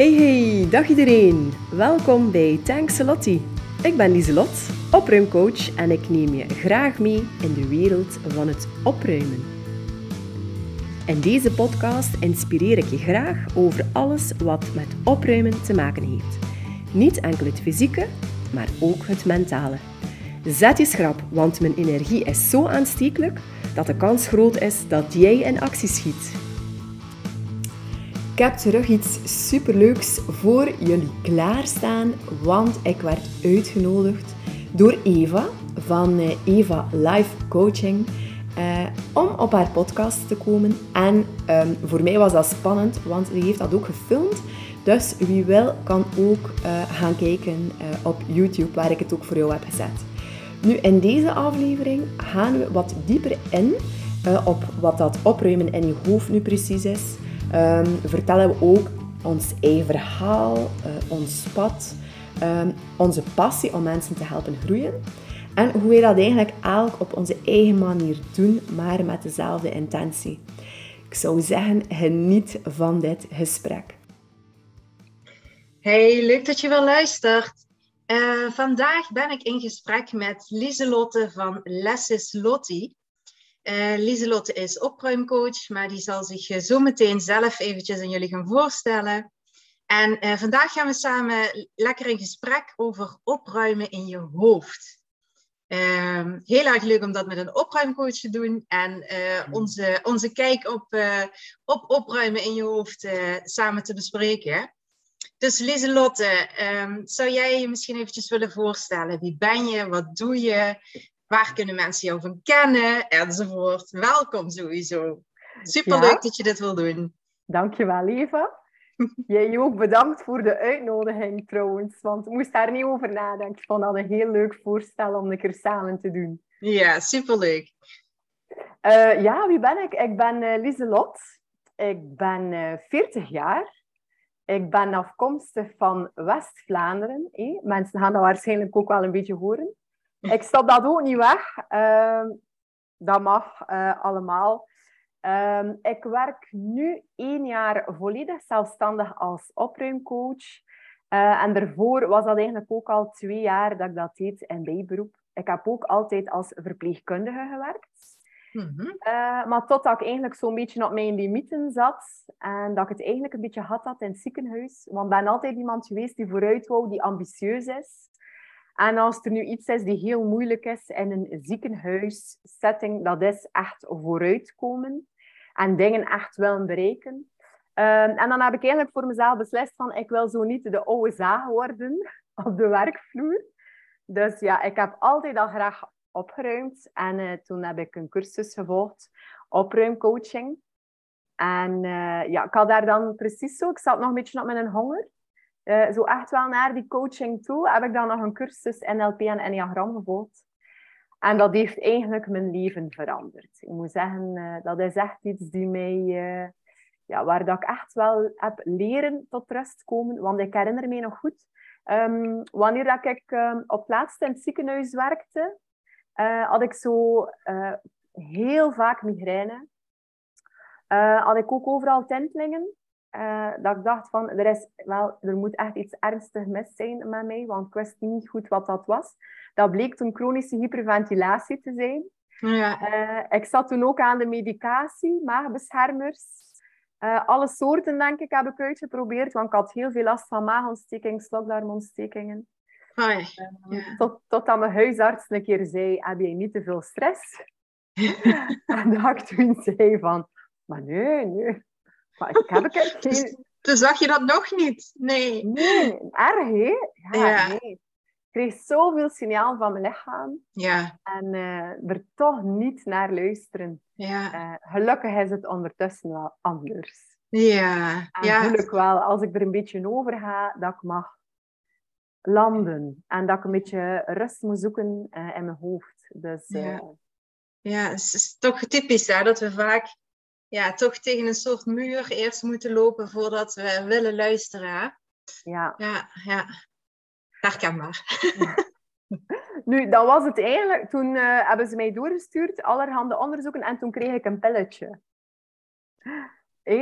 Hey hey, dag iedereen. Welkom bij Thanks Lottie. Ik ben Lieselot, opruimcoach en ik neem je graag mee in de wereld van het opruimen. In deze podcast inspireer ik je graag over alles wat met opruimen te maken heeft. Niet enkel het fysieke, maar ook het mentale. Zet je schrap, want mijn energie is zo aanstekelijk dat de kans groot is dat jij in actie schiet. Ik heb terug iets superleuks voor jullie klaarstaan, want ik werd uitgenodigd door Eva van eh, Eva Life Coaching eh, om op haar podcast te komen. En ehm, voor mij was dat spannend, want ze heeft dat ook gefilmd. Dus wie wil, kan ook uh, gaan kijken op YouTube, waar ik het ook voor jou heb gezet. Nu, in deze aflevering gaan we wat dieper in op wat dat opruimen in je hoofd nu precies is. Um, vertellen we ook ons eigen verhaal, uh, ons pad, um, onze passie om mensen te helpen groeien. En hoe wij dat eigenlijk elk op onze eigen manier doen, maar met dezelfde intentie. Ik zou zeggen, geniet van dit gesprek. Hey, leuk dat je wel luistert. Uh, vandaag ben ik in gesprek met Lieselotte van Lesses Lottie. Uh, Lieselotte is opruimcoach, maar die zal zich uh, zo meteen zelf eventjes aan jullie gaan voorstellen. En uh, vandaag gaan we samen lekker in gesprek over opruimen in je hoofd. Ehm, heel erg leuk om dat met een opruimcoach te doen en onze, onze kijk op, op opruimen in je hoofd samen te bespreken. Dus Lieselotte, um, zou jij je misschien eventjes willen voorstellen? Wie ben je? Wat doe je? Waar kunnen mensen jou van kennen? Enzovoort. Welkom sowieso. Superleuk ja. dat je dit wil doen. Dankjewel, Eva. Jij ook bedankt voor de uitnodiging trouwens, want ik moest daar niet over nadenken. Ik vond dat een heel leuk voorstel om een keer samen te doen. Ja, superleuk. Uh, ja, wie ben ik? Ik ben uh, Lieselot. Ik ben uh, 40 jaar. Ik ben afkomstig van West-Vlaanderen. Eh? Mensen gaan dat waarschijnlijk ook wel een beetje horen. Ik stap dat ook niet weg. Uh, dat mag uh, allemaal. Uh, ik werk nu één jaar volledig zelfstandig als opruimcoach. Uh, en daarvoor was dat eigenlijk ook al twee jaar dat ik dat deed in bijberoep. Ik heb ook altijd als verpleegkundige gewerkt. Mm -hmm. maar totdat ik eigenlijk zo'n beetje op mijn limieten zat en dat ik het eigenlijk een beetje had had in het ziekenhuis. Want ik ben altijd iemand geweest die vooruit wou, die ambitieus is. En als er nu iets is die heel moeilijk is in een ziekenhuissetting, dat is echt vooruitkomen en dingen echt willen bereiken. Um, en dan heb ik eigenlijk voor mezelf beslist van, ik wil zo niet de oude worden op de werkvloer. Dus ja, ik heb altijd al graag opgeruimd. En uh, toen heb ik een cursus gevolgd, opruimcoaching. En uh, ja, ik had daar dan precies zo, ik zat nog een beetje op mijn honger. Uh, zo echt wel naar die coaching toe heb ik dan nog een cursus NLP en Enneagram gevolgd. En dat heeft eigenlijk mijn leven veranderd. Ik moet zeggen, uh, dat is echt iets die mij, uh, ja, waar dat ik echt wel heb leren tot rust komen. Want ik herinner me nog goed, um, wanneer dat ik um, op laatst in het ziekenhuis werkte, had ik zo heel vaak migraine. had ik ook overal tintelingen. Uh, dat ik dacht van, er, is wel, er moet echt iets ernstig mis zijn met mij, want ik wist niet goed wat dat was. Dat bleek toen chronische hyperventilatie te zijn. Ja. Uh, ik zat toen ook aan de medicatie, maagbeschermers. Uh, alle soorten, denk ik, heb ik uitgeprobeerd, want ik had heel veel last van maagontsteking, slokdarmontstekingen. Ja. Tot, totdat mijn huisarts een keer zei, heb jij niet te veel stress? en dat ik toen zei van, maar nee, nee. Maar ik heb geen... Toen zag je dat nog niet? Nee. Nee, erg hè? Ja, ja. nee. Ik kreeg zoveel signaal van mijn lichaam. Ja. En uh, er toch niet naar luisteren. Ja. Uh, gelukkig is het ondertussen wel anders. Ja. En ja. voel ik wel, als ik er een beetje over ga, dat ik mag landen. En dat ik een beetje rust moet zoeken uh, in mijn hoofd. Dus, ja. ja, het is toch typisch hè, dat we vaak ja, toch tegen een soort muur eerst moeten lopen voordat we willen luisteren. Ja. Ja, ja. Herkenbaar. Nu, dat was het eigenlijk. Toen uh, hebben ze mij doorgestuurd, allerhande onderzoeken, en toen kreeg ik een pilletje.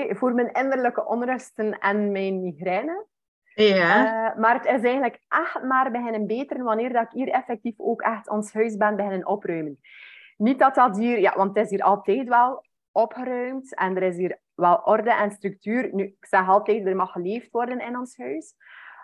voor mijn innerlijke onrusten en mijn migraine. Ja. Uh, maar het is eigenlijk echt maar beginnen beteren wanneer dat ik hier effectief ook echt ons huis ben beginnen opruimen. Niet dat dat hier, ja, want het is hier altijd wel opgeruimd en er is hier wel orde en structuur. Nu, ik zeg altijd, er mag geleefd worden in ons huis.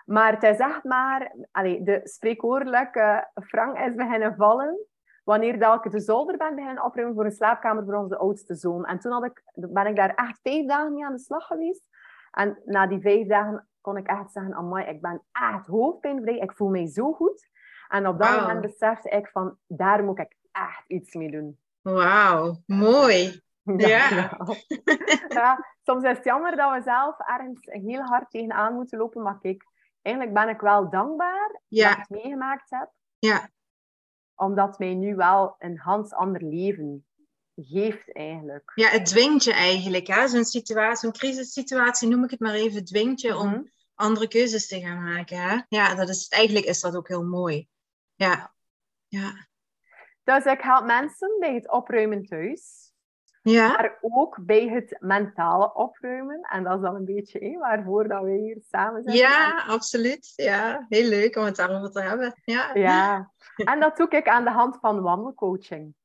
Maar het is echt maar, allez, de spreekwoordelijke frank is beginnen vallen wanneer dat ik de zolder ben beginnen opruimen voor een slaapkamer voor onze oudste zoon. En toen had ik, ben ik daar echt vijf dagen mee aan de slag geweest. En na die vijf dagen kon ik echt zeggen, amai, ik ben echt hoofdpijnvrij. Ik voel mij zo goed. En op dat wow. moment besefte ik van, daar moet ik echt iets mee doen. Wauw, mooi. Ja. ja. Soms is het jammer dat we zelf ergens heel hard tegenaan moeten lopen. Maar kijk, eigenlijk ben ik wel dankbaar ja. dat ik het meegemaakt heb. Ja. Omdat mij nu wel een hans ander leven geeft eigenlijk. Ja, het dwingt je eigenlijk. Zo'n situatie, zo'n crisissituatie, noem ik het maar even, dwingt je om mhm. andere keuzes te gaan maken. Hè? Ja, dat is, eigenlijk is dat ook heel mooi. Ja. ja. Dus ik help mensen bij het opruimen thuis. Ja. Maar ook bij het mentale opruimen. En dat is dan een beetje hé, waarvoor dat we hier samen zijn. Ja, absoluut. Ja, heel leuk om het daarover te hebben. Ja. ja. En dat doe ik aan de hand van wandelcoaching.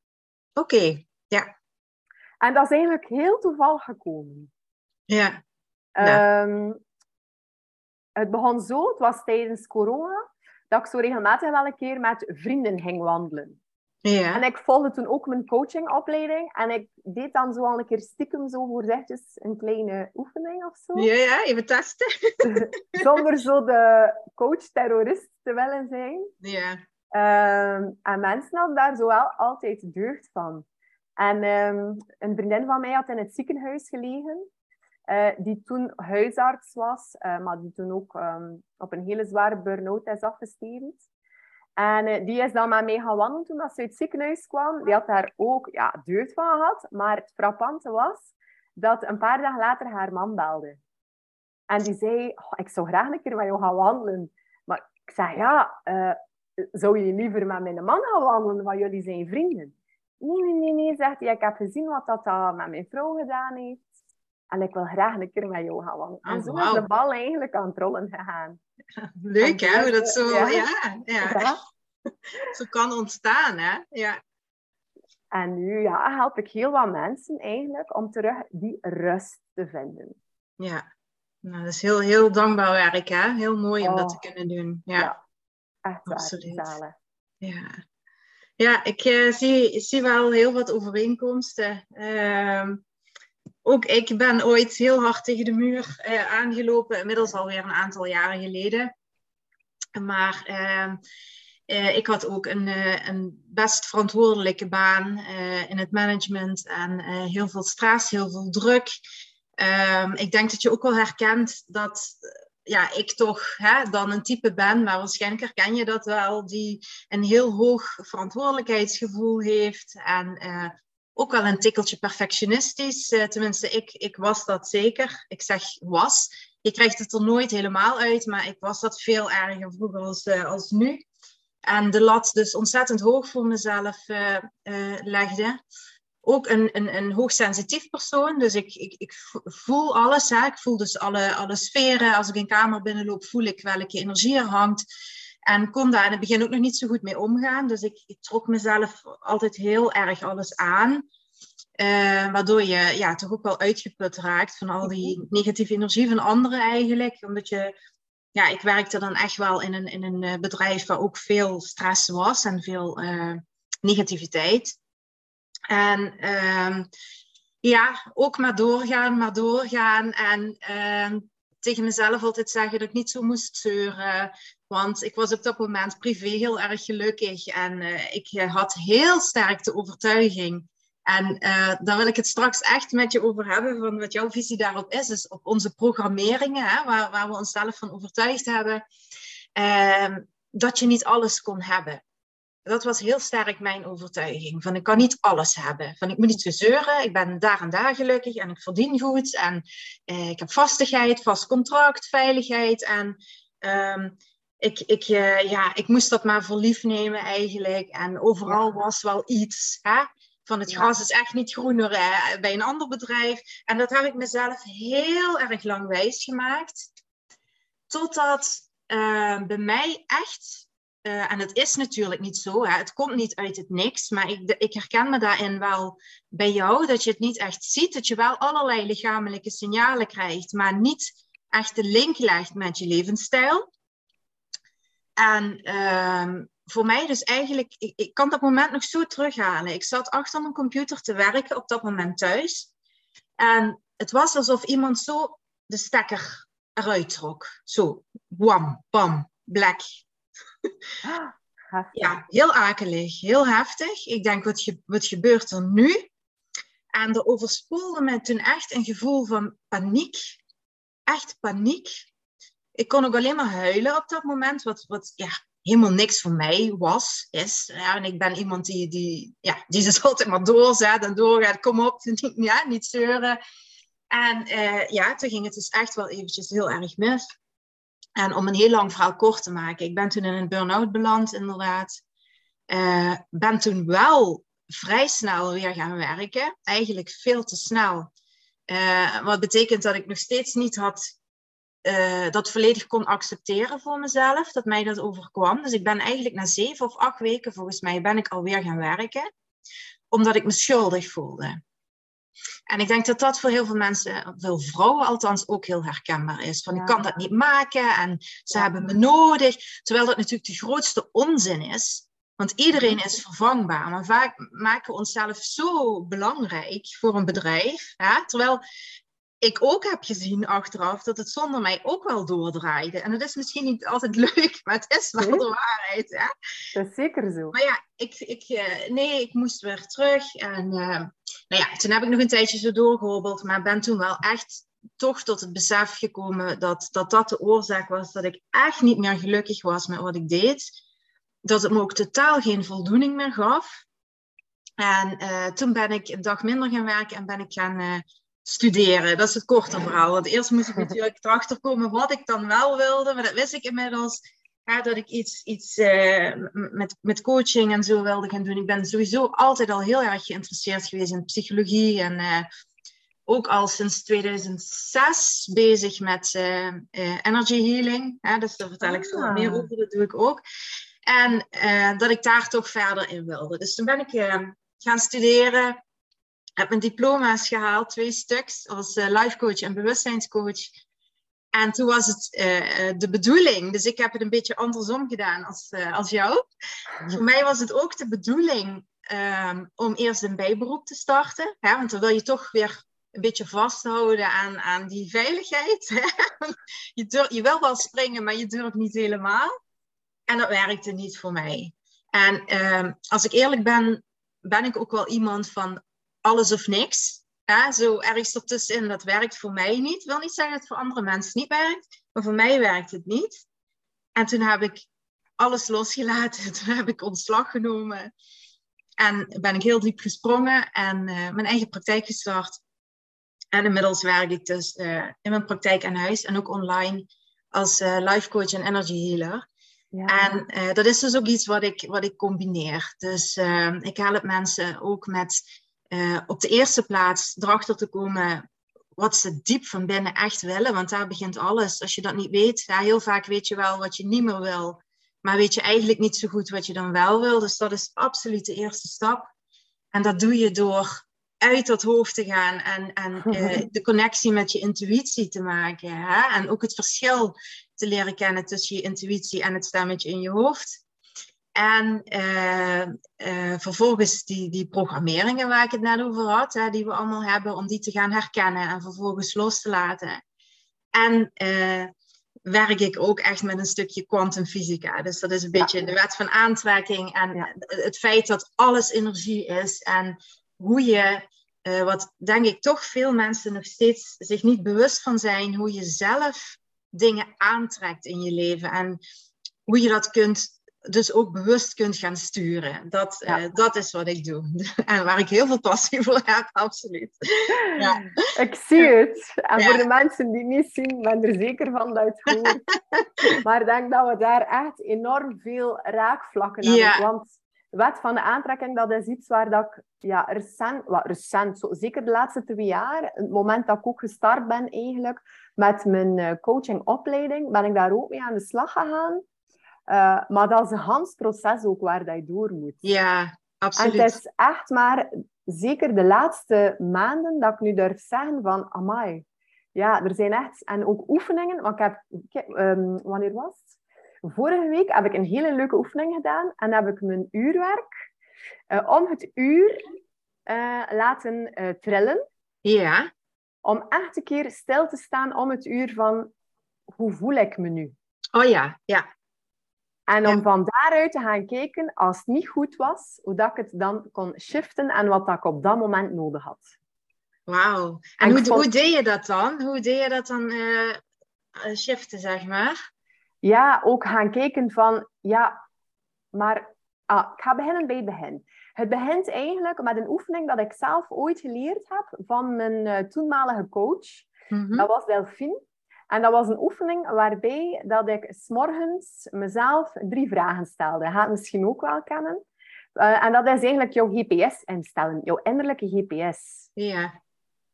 Oké, ja. En dat is eigenlijk heel toevallig gekomen. Ja. Um, het begon zo, het was tijdens corona, dat ik zo regelmatig wel een keer met vrienden ging wandelen. Ja. En ik volgde toen ook mijn coachingopleiding. En ik deed dan zo al een keer stiekem zo voorzichtig een kleine oefening of zo. Ja, ja, even testen. Zonder zo de coach-terrorist te willen zijn. Ja. Um, en mensen hadden daar zo wel altijd deugd van. En um, een vriendin van mij had in het ziekenhuis gelegen. Uh, die toen huisarts was, uh, maar die toen ook um, op een hele zware burn-out is afgestevend. En uh, die is dan met mij gaan wandelen toen ze uit het ziekenhuis kwam. Die had daar ook ja, deugd van gehad. Maar het frappante was dat een paar dagen later haar man belde. En die zei, oh, ik zou graag een keer met jou gaan wandelen. Maar ik zei, ja, zou je liever met mijn man gaan wandelen, want jullie zijn vrienden? Nee, nee, nee, nee, zegt hij. Ik heb gezien wat dat uh, met mijn vrouw gedaan heeft. En ik wil graag een keer met jou gaan wandelen. Oh, en zo wow. is de bal eigenlijk aan het rollen gegaan. Leuk, hè? Hoe dat zo... Ja. Ja. Zo kan ontstaan, hè? Ja. En nu ja, help ik heel wat mensen eigenlijk om terug die rust te vinden. Ja. Nou, dat is heel, heel dankbaar werk, hè? Heel mooi om Oh. dat te kunnen doen. Ja. Ja. Echt waar, Absoluut. Ja, ja ik eh, zie, zie wel heel wat overeenkomsten. Ehm, ook ik ben ooit heel hard tegen de muur eh, aangelopen, inmiddels alweer een aantal jaren geleden. Maar ehm, eh, ik had ook een, eh, een best verantwoordelijke baan in het management en heel veel stress, heel veel druk. Ehm, ik denk dat je ook wel herkent dat ja, ik toch hè, dan een type ben, maar waarschijnlijk herken je dat wel, die een heel hoog verantwoordelijkheidsgevoel heeft en ook wel een tikkeltje perfectionistisch. Eh, tenminste, ik, ik was dat zeker. Ik zeg was. Je krijgt het er nooit helemaal uit, maar ik was dat veel erger vroeger als, eh, als nu. En de lat dus ontzettend hoog voor mezelf eh, legde ook een, een, een hoogsensitief persoon. Dus ik, ik, ik voel alles. Hè. Ik voel dus alle, alle sferen. Als ik een kamer binnenloop, voel ik welke energie er hangt. En kon daar in het begin ook nog niet zo goed mee omgaan. Dus ik, ik trok mezelf altijd heel erg alles aan. Eh, waardoor je ja, toch ook wel uitgeput raakt van al die negatieve energie van anderen eigenlijk. Omdat je, ja, ik werkte dan echt wel in een, in een eh, bedrijf waar ook veel stress was en veel eh, negativiteit. En ehm, ja, ook maar doorgaan, maar doorgaan. En ehm, tegen mezelf altijd zeggen dat ik niet zo moest zeuren. Want ik was op dat moment privé heel erg gelukkig. En eh, ik eh, had heel sterk de overtuiging. En eh, daar wil ik het straks echt met je over hebben. Van wat jouw visie daarop is. Dus op onze programmeringen, hè, waar, waar we onszelf van overtuigd hebben. ehm, dat je niet alles kon hebben dat was heel sterk mijn overtuiging. Van ik kan niet alles hebben. Van ik moet niet zo zeuren. Ik ben daar en daar gelukkig en ik verdien goed. En eh, ik heb vastigheid, vast contract, veiligheid. En ehm, ik, ik, eh, ja, ik moest dat maar voor lief nemen eigenlijk. En overal was wel iets. Hè? van het gras is echt niet groener bij een ander bedrijf. En dat heb ik mezelf heel erg lang wijs gemaakt. Totdat uh, bij mij echt, uh, en het is natuurlijk niet zo, hè, het komt niet uit het niks, maar ik, ik herken me daarin wel bij jou, dat je het niet echt ziet, dat je wel allerlei lichamelijke signalen krijgt, maar niet echt de link legt met je levensstijl. En uh, voor mij dus eigenlijk, ik, ik kan dat moment nog zo terughalen. Ik zat achter mijn computer te werken op dat moment thuis. En het was alsof iemand zo de stekker eruit trok. Zo, wam, bam, black. Ja, heel akelig, heel heftig. Ik denk, wat, ge wat gebeurt er nu? En er overspoelde me toen echt een gevoel van paniek. Echt paniek. Ik kon ook alleen maar huilen op dat moment. Wat, wat ja, helemaal niks voor mij was, is. Ja, en ik ben iemand die, die, ja, die dus altijd maar doorzet en doorgaat. Kom op, niet, ja, niet zeuren. En uh, ja, toen ging het dus echt wel eventjes heel erg mis. En om een heel lang verhaal kort te maken, ik ben toen in een burn-out beland, inderdaad. Uh, ben toen wel vrij snel weer gaan werken. Eigenlijk veel te snel. Uh, wat betekent dat ik nog steeds niet had uh, dat volledig kon accepteren voor mezelf, dat mij dat overkwam. Dus ik ben eigenlijk na zeven of acht weken, volgens mij, ben ik alweer gaan werken, omdat ik me schuldig voelde. En ik denk dat dat voor heel veel mensen, veel vrouwen althans, ook heel herkenbaar is. Van ik kan dat niet maken en ze hebben me nodig. Terwijl dat natuurlijk de grootste onzin is. Want iedereen is vervangbaar. Maar vaak maken we onszelf zo belangrijk voor een bedrijf. Hè? Terwijl ik ook heb gezien achteraf dat het zonder mij ook wel doordraaide. En dat is misschien niet altijd leuk, maar het is wel de waarheid. Hè? Dat is zeker zo. Maar ja, ik, ik, eh, nee, ik moest weer terug. En uh, nou ja, toen heb ik nog een tijdje zo doorgehobbeld, maar ben toen wel echt toch tot het besef gekomen dat, dat dat de oorzaak was dat ik echt niet meer gelukkig was met wat ik deed. Dat het me ook totaal geen voldoening meer gaf. En uh, toen ben ik een dag minder gaan werken en ben ik gaan studeren. Dat is het korte verhaal. Want eerst moest ik natuurlijk erachter komen wat ik dan wel wilde. Maar dat wist ik inmiddels. Ja, dat ik iets, iets uh, met, met coaching en zo wilde gaan doen. Ik ben sowieso altijd al heel erg geïnteresseerd geweest in psychologie. En uh, ook al sinds 2006 bezig met uh, energy healing. Dus daar vertel ik zo ah. meer over. Dat doe ik ook. En dat ik daar toch verder in wilde. Dus toen ben ik gaan studeren heb mijn diploma's gehaald, twee stuks, als life coach en bewustzijnscoach. En toen was het uh, de bedoeling, dus ik heb het een beetje andersom gedaan als, uh, als jou. Voor mij was het ook de bedoeling um, om eerst een bijberoep te starten. Hè? Want dan wil je toch weer een beetje vasthouden aan, aan die veiligheid. je, je wil wel springen, maar je durft niet helemaal. En dat werkte niet voor mij. En um, als ik eerlijk ben, ben ik ook wel iemand van alles of niks. Ja, zo ergens ertussenin, dat werkt voor mij niet. Ik wil niet zeggen dat het voor andere mensen niet werkt, maar voor mij werkt het niet. En toen heb ik alles losgelaten. Toen heb ik ontslag genomen. En ben ik heel diep gesprongen en uh, mijn eigen praktijk gestart. En inmiddels werk ik dus uh, in mijn praktijk aan huis en ook online als uh, life coach en energy healer. Ja. En dat is dus ook iets wat ik, wat ik combineer. Dus ik help mensen ook met uh, op de eerste plaats erachter te komen wat ze diep van binnen echt willen. Want daar begint alles. Als je dat niet weet, ja, heel vaak weet je wel wat je niet meer wil. Maar weet je eigenlijk niet zo goed wat je dan wel wil. Dus dat is absoluut de eerste stap. En dat doe je door uit dat hoofd te gaan en, en uh, de connectie met je intuïtie te maken. Hè? En ook het verschil te leren kennen tussen je intuïtie en het stemmetje in je hoofd. En uh, uh, vervolgens die, die programmeringen waar ik het net over had, hè, die we allemaal hebben, om die te gaan herkennen en vervolgens los te laten. En uh, werk ik ook echt met een stukje kwantumfysica. Dus dat is een beetje de wet van aantrekking en ja. het feit dat alles energie is en hoe je, wat denk ik toch veel mensen nog steeds zich niet bewust van zijn, hoe je zelf dingen aantrekt in je leven en hoe je dat kunt dus ook bewust kunt gaan sturen. Dat, uh, dat is wat ik doe. En waar ik heel veel passie voor heb, absoluut. Ja. Ik zie het. En voor de mensen die niet zien, ben er zeker van dat het hoort. maar ik denk dat we daar echt enorm veel raakvlakken hebben. Want wet van de aantrekking, dat is iets waar dat ik ja, recent, wat recent zo, zeker de laatste twee jaar, het moment dat ik ook gestart ben eigenlijk met mijn uh, coachingopleiding, ben ik daar ook mee aan de slag gegaan. Uh, maar dat is een Hans proces ook waar dat je door moet. Ja, absoluut. En het is echt maar zeker de laatste maanden dat ik nu durf zeggen van, amai, ja, er zijn echt... En ook oefeningen, want ik heb... um, wanneer was het? Vorige week heb ik een hele leuke oefening gedaan en heb ik mijn uurwerk uh, om het uur uh, laten trillen. Ja. Om echt een keer stil te staan om het uur van hoe voel ik me nu? Oh ja, ja. En om ja. van daaruit te gaan kijken, als het niet goed was, hoe dat ik het dan kon shiften en wat dat ik op dat moment nodig had. Wauw. En, en hoe, vond... hoe, deed je dat dan? Hoe deed je dat dan shiften, zeg maar? ja, ook gaan kijken van, ja, maar ah, ik ga beginnen bij het begin. Het begint eigenlijk met een oefening dat ik zelf ooit geleerd heb van mijn uh, toenmalige coach. Mm -hmm. Dat was Delphine. En dat was een oefening waarbij dat ik s'morgens mezelf drie vragen stelde. Je gaat het misschien ook wel kennen. Uh, en dat is eigenlijk jouw GPS instellen, jouw innerlijke GPS. Ja.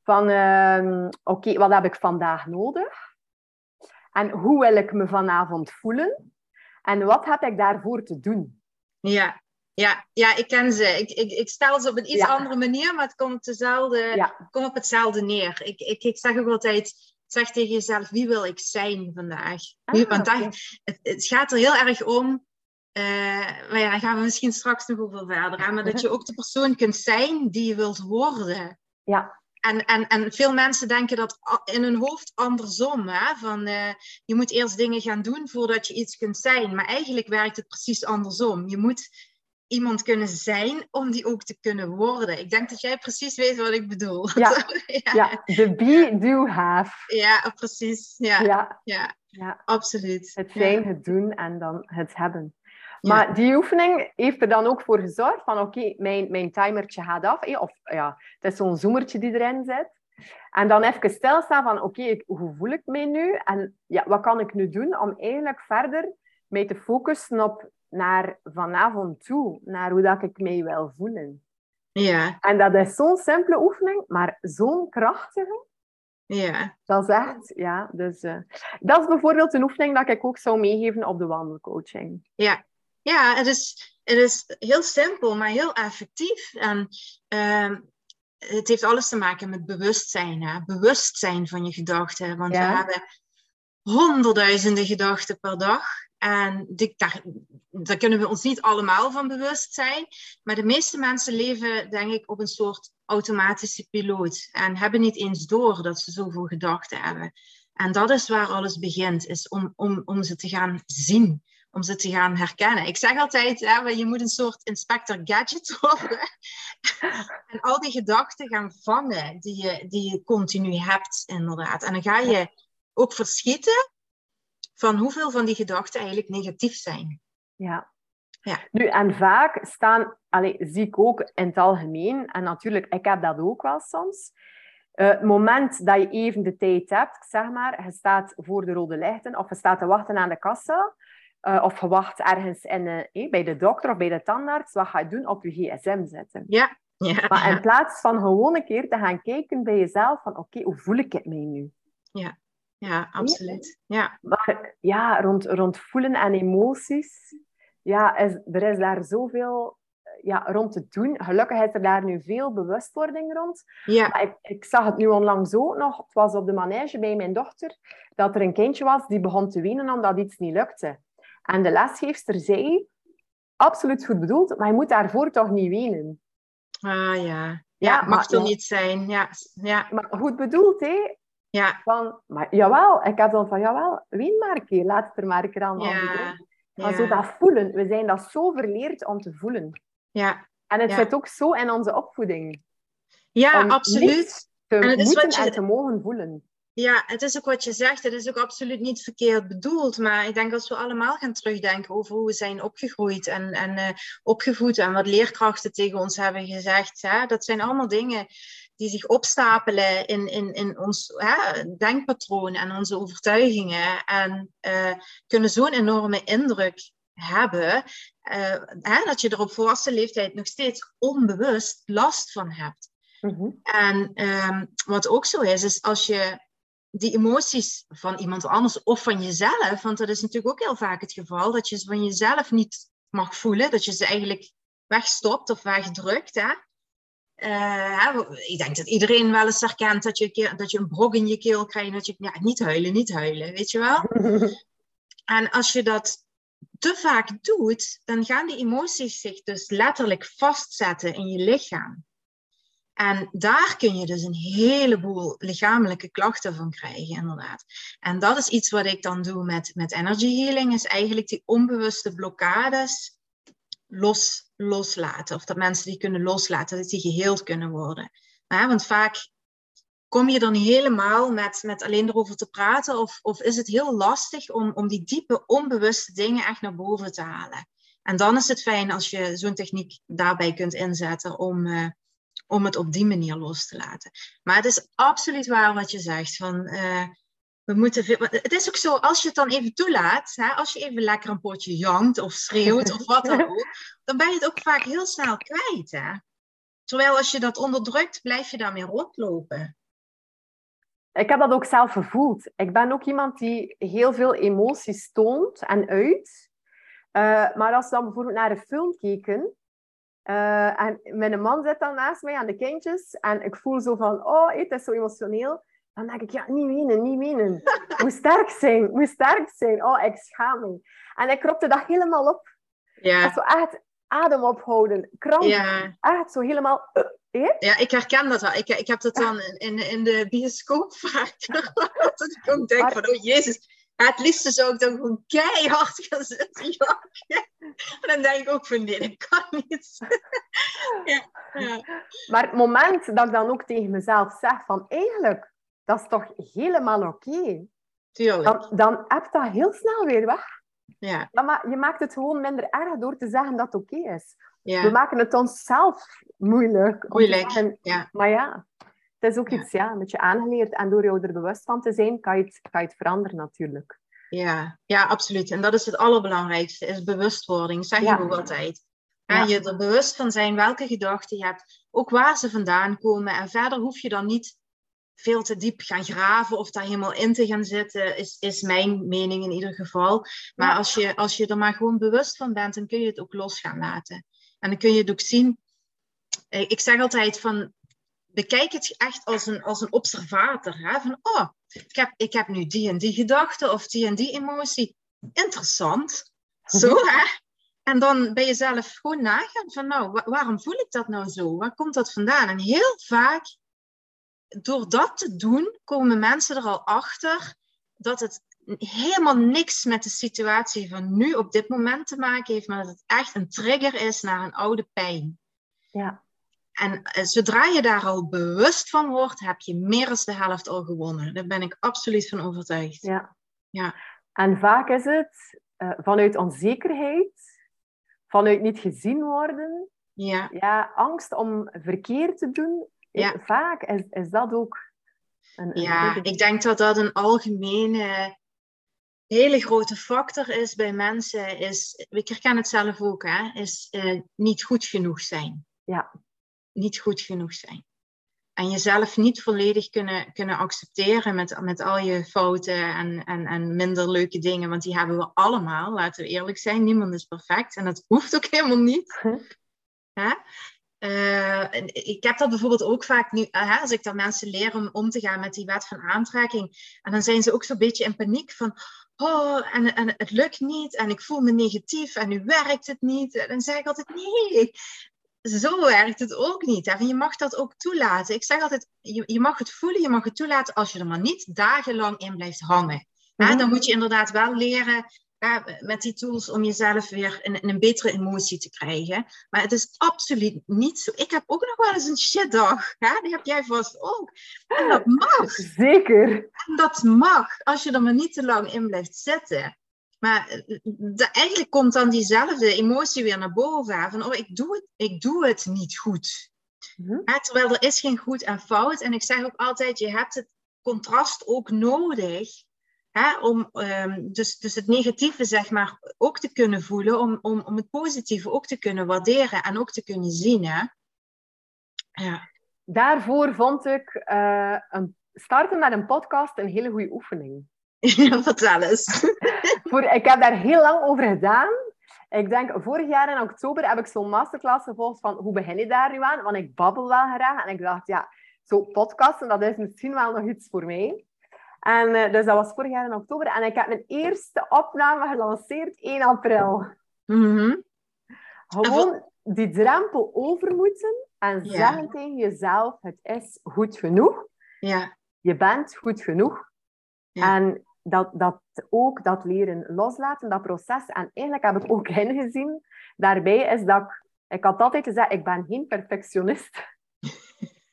Van, uh, oké, okay, wat heb ik vandaag nodig? En hoe wil ik me vanavond voelen? En wat heb ik daarvoor te doen? Ja, ja, ja ik ken ze. Ik, ik, ik stel ze op een iets ja. andere manier, maar het komt, dezelfde, ja. komt op hetzelfde neer. Ik, ik, ik zeg ook altijd, zeg tegen jezelf, wie wil ik zijn vandaag? Ah, Want okay. het, het gaat er heel erg om, uh, maar ja, daar gaan we misschien straks nog over verder aan, maar dat je ook de persoon kunt zijn die je wilt worden. Ja, en, en, en veel mensen denken dat in hun hoofd andersom. Hè? Van, uh, je moet eerst dingen gaan doen voordat je iets kunt zijn. Maar eigenlijk werkt het precies andersom. Je moet iemand kunnen zijn om die ook te kunnen worden. Ik denk dat jij precies weet wat ik bedoel. Ja, ja. ja. the be, do, have. Ja, precies. Ja, ja. ja. ja. absoluut. Het zijn, het doen en dan het hebben. Maar die oefening heeft er dan ook voor gezorgd van oké, okay, mijn, mijn timertje gaat af. Of ja, het is zo'n zoemertje die erin zit. En dan even stilstaan van oké, okay, hoe voel ik mij nu? En ja, wat kan ik nu doen om eigenlijk verder mij te focussen op naar vanavond toe, naar hoe dat ik mij wil voelen. Ja. En dat is zo'n simpele oefening, maar zo'n krachtige. Ja. Dat is echt, ja. Dus, uh, dat is bijvoorbeeld een oefening dat ik ook zou meegeven op de wandelcoaching. Ja, ja, het is, het is heel simpel, maar heel effectief. En uh, het heeft alles te maken met bewustzijn. Hè? Bewustzijn van je gedachten. Want ja. we hebben honderdduizenden gedachten per dag. En daar, daar kunnen we ons niet allemaal van bewust zijn. Maar de meeste mensen leven, denk ik, op een soort automatische piloot. En hebben niet eens door dat ze zoveel gedachten hebben. En dat is waar alles begint, is om, om, om ze te gaan zien om ze te gaan herkennen. Ik zeg altijd, hè, je moet een soort inspector gadget worden. en al die gedachten gaan vangen die je, die je continu hebt, inderdaad. En dan ga je ook verschieten van hoeveel van die gedachten eigenlijk negatief zijn. Ja. ja. Nu, en vaak staan, allez, zie ik ook in het algemeen, en natuurlijk, ik heb dat ook wel soms, uh, het moment dat je even de tijd hebt, zeg maar, je staat voor de rode lichten of je staat te wachten aan de kassa, uh, of je wacht ergens in, uh, bij de dokter of bij de tandarts, wat ga je doen? Op je gsm zetten. Ja. ja maar in plaats van gewoon een keer te gaan kijken bij jezelf, van oké, okay, hoe voel ik het mij nu? Ja, ja absoluut. Ja. Maar ja, rond, rond voelen en emoties, ja, is, er is daar zoveel ja, rond te doen. Gelukkig is er daar nu veel bewustwording rond. Ja. Maar ik, ik zag het nu onlangs ook nog. Het was op de manege bij mijn dochter. Dat er een kindje was die begon te wenen omdat iets niet lukte. En de lesgeefster zei, absoluut goed bedoeld, maar je moet daarvoor toch niet wenen. Ah ja, ja, mag toch niet zijn. Ja. Ja. Maar goed bedoeld, hè? Ja. Van, maar jawel, ik heb dan van, jawel, ween maar een keer, laat het er maar een keer aan ja. Maar zo dat voelen, we zijn dat zo verleerd om te voelen. Ja. En het ja. zit ook zo in onze opvoeding. Ja, om absoluut. Te en moeten je... en te mogen voelen. Ja, het is ook wat je zegt. Het is ook absoluut niet verkeerd bedoeld. Maar ik denk als we allemaal gaan terugdenken over hoe we zijn opgegroeid en, en uh, opgevoed en wat leerkrachten tegen ons hebben gezegd. Hè, dat zijn allemaal dingen die zich opstapelen in, in, in ons hè, denkpatroon en onze overtuigingen. En uh, kunnen zo'n enorme indruk hebben, uh, hè, dat je er op volwassen leeftijd nog steeds onbewust last van hebt. Mhm. En um, wat ook zo is, is als je die emoties van iemand anders of van jezelf, want dat is natuurlijk ook heel vaak het geval, dat je ze van jezelf niet mag voelen, dat je ze eigenlijk wegstopt of wegdrukt. Hè? Uh, ik denk dat iedereen wel eens herkent dat je, dat je een brok in je keel krijgt. Dat je, ja, niet huilen, niet huilen, weet je wel? en als je dat te vaak doet, dan gaan die emoties zich dus letterlijk vastzetten in je lichaam. En daar kun je dus een heleboel lichamelijke klachten van krijgen, inderdaad. En dat is iets wat ik dan doe met, met energy healing, is eigenlijk die onbewuste blokkades los, loslaten. Of dat mensen die kunnen loslaten, dat die geheeld kunnen worden. want vaak kom je dan helemaal met, met alleen erover te praten, of, of is het heel lastig om, om die diepe, onbewuste dingen echt naar boven te halen. En dan is het fijn als je zo'n techniek daarbij kunt inzetten om, uh, om het op die manier los te laten. Maar het is absoluut waar wat je zegt. Van, uh, we moeten het is ook zo, als je het dan even toelaat, hè, als je even lekker een potje jankt of schreeuwt of wat dan ook, dan ben je het ook vaak heel snel kwijt. Hè? Terwijl als je dat onderdrukt, blijf je daarmee rondlopen. Ik heb dat ook zelf gevoeld. Ik ben ook iemand die heel veel emoties toont en uit. Uh, maar als we dan bijvoorbeeld naar een film keken, uh, en mijn man zit dan naast mij aan de kindjes, en ik voel zo van, oh, het is zo emotioneel. Dan denk ik, ja, niet wenen, niet wenen. Moet sterk zijn, moet sterk zijn. Oh, ik schaam me. En ik kropte dat helemaal op. Ja. Zo echt adem ophouden, kramp. Ja. Echt zo helemaal... Uh, ja, ik herken dat wel. Ik, ik heb dat dan in, in de bioscoop vaak. dat ik ook denk van, oh jezus. het liefste zou ik dan gewoon keihard gaan zitten En dan denk ik ook van, nee, dat kan niet. ja, ja. Maar het moment dat ik dan ook tegen mezelf zeg van, eigenlijk dat is toch helemaal oké? Tuurlijk. Dan, dan heb je dat heel snel weer weg. Ja. Maar je maakt het gewoon minder erg door te zeggen dat het oké is. Ja. We maken het onszelf moeilijk. Moeilijk, ja. Maar ja, het is ook iets ja, een beetje aangeleerd. En door jou er bewust van te zijn, kan je het, kan je het veranderen natuurlijk. Ja, ja, absoluut. En dat is het allerbelangrijkste, is bewustwording. zeg je ook altijd. Ja. Je er bewust van zijn welke gedachten je hebt, ook waar ze vandaan komen. En verder hoef je dan niet veel te diep gaan graven of daar helemaal in te gaan zitten, is, is mijn mening in ieder geval. Maar als, je, als je er maar gewoon bewust van bent, dan kun je het ook los gaan laten. En dan kun je het ook zien. Eh, ik zeg altijd van, bekijk het echt als een, als een observator. Hè? Van, oh, ik heb, ik heb nu die en die gedachte of die en die emotie. Interessant. Zo, hè? En dan ben je zelf gewoon nagaan van, nou, waarom voel ik dat nou zo? Waar komt dat vandaan? En heel vaak door dat te doen, komen mensen er al achter dat het helemaal niks met de situatie van nu op dit moment te maken heeft, maar dat het echt een trigger is naar een oude pijn. Ja. En eh, zodra je daar al bewust van wordt, heb je meer dan de helft al gewonnen. Daar ben ik absoluut van overtuigd. Ja. ja. En vaak is het uh, vanuit onzekerheid, vanuit niet gezien worden, ja. Ja, angst om verkeerd te doen, ja. Vaak is, is dat ook een, Ja, ik denk dat dat een algemene hele grote factor is bij mensen. Is, ik herken het zelf ook, hè, is uh, niet goed genoeg zijn. Ja. Niet goed genoeg zijn. En jezelf niet volledig kunnen, kunnen accepteren met, met al je fouten en, en, en minder leuke dingen. Want die hebben we allemaal, laten we eerlijk zijn. Niemand is perfect en dat hoeft ook helemaal niet. Hè? Uh, ik heb dat bijvoorbeeld ook vaak nu, uh, als ik dan mensen leer om om te gaan met die wet van aantrekking. En dan zijn ze ook zo'n beetje in paniek van, oh, en, en het lukt niet en ik voel me negatief en nu werkt het niet. En dan zeg ik altijd, nee, zo werkt het ook niet. Hè? Je mag dat ook toelaten. Ik zeg altijd, je, je mag het voelen, je mag het toelaten als je er maar niet dagenlang in blijft hangen. Mhm. Dan moet je inderdaad wel leren met die tools om jezelf weer in, een betere emotie te krijgen. Maar het is absoluut niet zo. Ik heb ook nog wel eens een shitdag. Hè? Die heb jij vast ook. En dat mag. Zeker. En dat mag, als je er maar niet te lang in blijft zitten. Maar eh, de, eigenlijk komt dan diezelfde emotie weer naar boven. Van, oh, ik doe het, ik doe het niet goed. Mm terwijl er is geen goed en fout. En ik zeg ook altijd, je hebt het contrast ook nodig Hè, om ehm, dus, dus het negatieve zeg maar ook te kunnen voelen, om, om, om het positieve ook te kunnen waarderen en ook te kunnen zien. Hè? Ja. Daarvoor vond ik uh, een, starten met een podcast een hele goede oefening. Ja, vertel eens. Voor, ik heb daar heel lang over gedaan. Ik denk, vorig jaar in oktober heb ik zo'n masterclass gevolgd van hoe begin je daar nu aan? Want ik babbel wel graag. En ik dacht, ja, zo podcasten, dat is misschien wel nog iets voor mij. En uh, dus dat was vorig jaar in oktober. En ik heb mijn eerste opname gelanceerd 1 april. Mm -hmm. Gewoon die drempel over moeten en ja. zeggen tegen jezelf, het is goed genoeg. Ja. Je bent goed genoeg. Ja. En dat, dat ook, dat leren loslaten, dat proces. En eigenlijk heb ik ook ingezien, daarbij is dat ik, ik had altijd gezegd, ik ben geen perfectionist.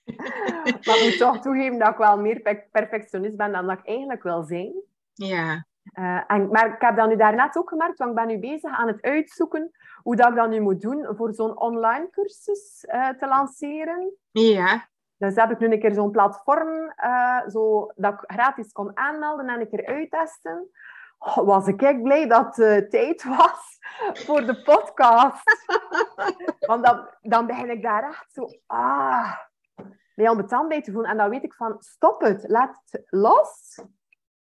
maar ik moet toch toegeven dat ik wel meer perfectionist ben dan dat ik eigenlijk wil zijn. Ja. Uh, en, maar ik heb dat nu daarnet ook gemerkt, want ik ben nu bezig aan het uitzoeken hoe dat ik dat nu moet doen voor zo'n online cursus uh, te lanceren. Ja. Dus heb ik nu een keer zo'n platform uh, zo, dat ik gratis kon aanmelden en een keer uittesten. Oh, was ik blij dat het tijd was voor de podcast. Want dan, dan begin ik daar echt zo... Ah, bij ambetant bij te voelen. En dan weet ik van, stop het, laat het los.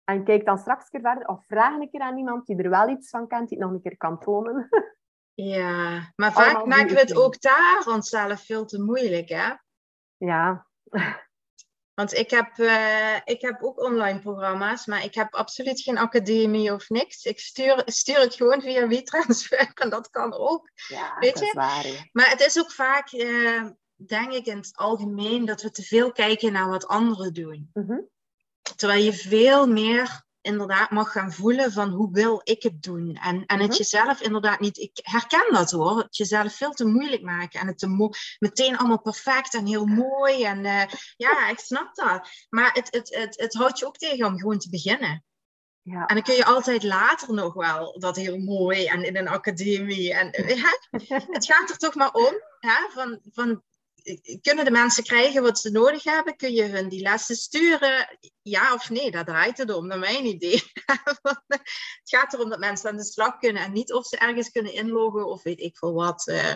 En kijk dan straks keer verder. Of vraag een keer aan iemand die er wel iets van kent, die het nog een keer kan tonen. Ja, maar vaak Allemaal maken we het ook daar onszelf veel te moeilijk, hè? Ja. Want ik heb, uh, ik heb ook online programma's, maar ik heb absoluut geen academie of niks. Ik stuur, stuur het gewoon via WeTransfer en dat kan ook. Ja, weet dat je? is waar. Maar het is ook vaak, uh, denk ik in het algemeen, dat we te veel kijken naar wat anderen doen. Mm -hmm. Terwijl je veel meer inderdaad mag gaan voelen van hoe wil ik het doen. En, en het mm-hmm. jezelf inderdaad niet, ik herken dat hoor, het jezelf veel te moeilijk maken en het te meteen allemaal perfect en heel mooi. En uh, ja, ik snap dat. Maar het, het, het, het houdt je ook tegen om gewoon te beginnen. Ja. En dan kun je altijd later nog wel dat heel mooi en in een academie. En, het gaat er toch maar om ja, van, van kunnen de mensen krijgen wat ze nodig hebben? Kun je hun die lessen sturen? Ja of nee, daar draait het om, naar mijn idee. het gaat erom dat mensen aan de slag kunnen en niet of ze ergens kunnen inloggen of weet ik veel wat. Eh.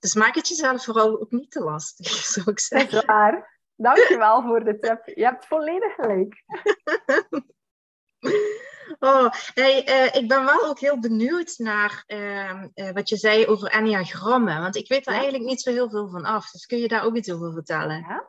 Dus maak het jezelf vooral ook niet te lastig, zou ik zeggen. Dat is waar. Dankjewel voor de tip. Je hebt volledig gelijk. Oh, hey, uh, ik ben wel ook heel benieuwd naar uh, uh, wat je zei over enneagrammen. Want ik weet er ja. eigenlijk niet zo heel veel van af. Dus kun je daar ook iets over vertellen? Ja.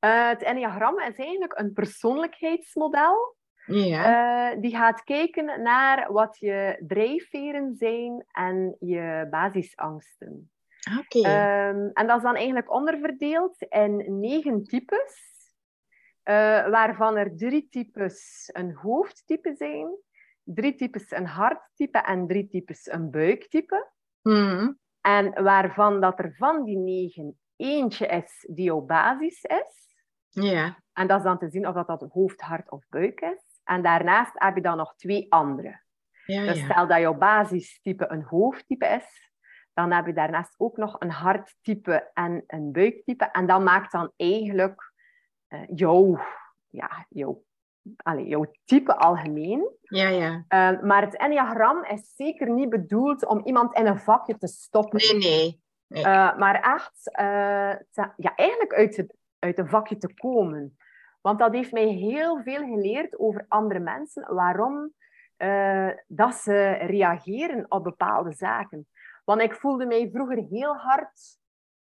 Eh, het enneagram is eigenlijk een persoonlijkheidsmodel. Ja. die gaat kijken naar wat je drijfveren zijn en je basisangsten. Oké. Okay. Um, en dat is dan eigenlijk onderverdeeld in negen types. Uh, waarvan er drie types een hoofdtype zijn, drie types een harttype en drie types een buiktype. Mm. En waarvan dat er van die negen eentje is die jouw basis is. Ja. En dat is dan te zien of dat, dat hoofd, hart of buik is. En daarnaast heb je dan nog twee andere. Ja, dus ja. stel dat jouw basistype een hoofdtype is, dan heb je daarnaast ook nog een harttype en een buiktype. En dat maakt dan eigenlijk uh, jouw, ja, jouw, allez, jouw type algemeen. Ja, ja. Uh, maar het enneagram is zeker niet bedoeld om iemand in een vakje te stoppen. Nee, nee. nee. Uh, maar echt te, ja, eigenlijk uit, het, uit een vakje te komen. Want dat heeft mij heel veel geleerd over andere mensen. Waarom dat ze reageren op bepaalde zaken. Want ik voelde mij vroeger heel hard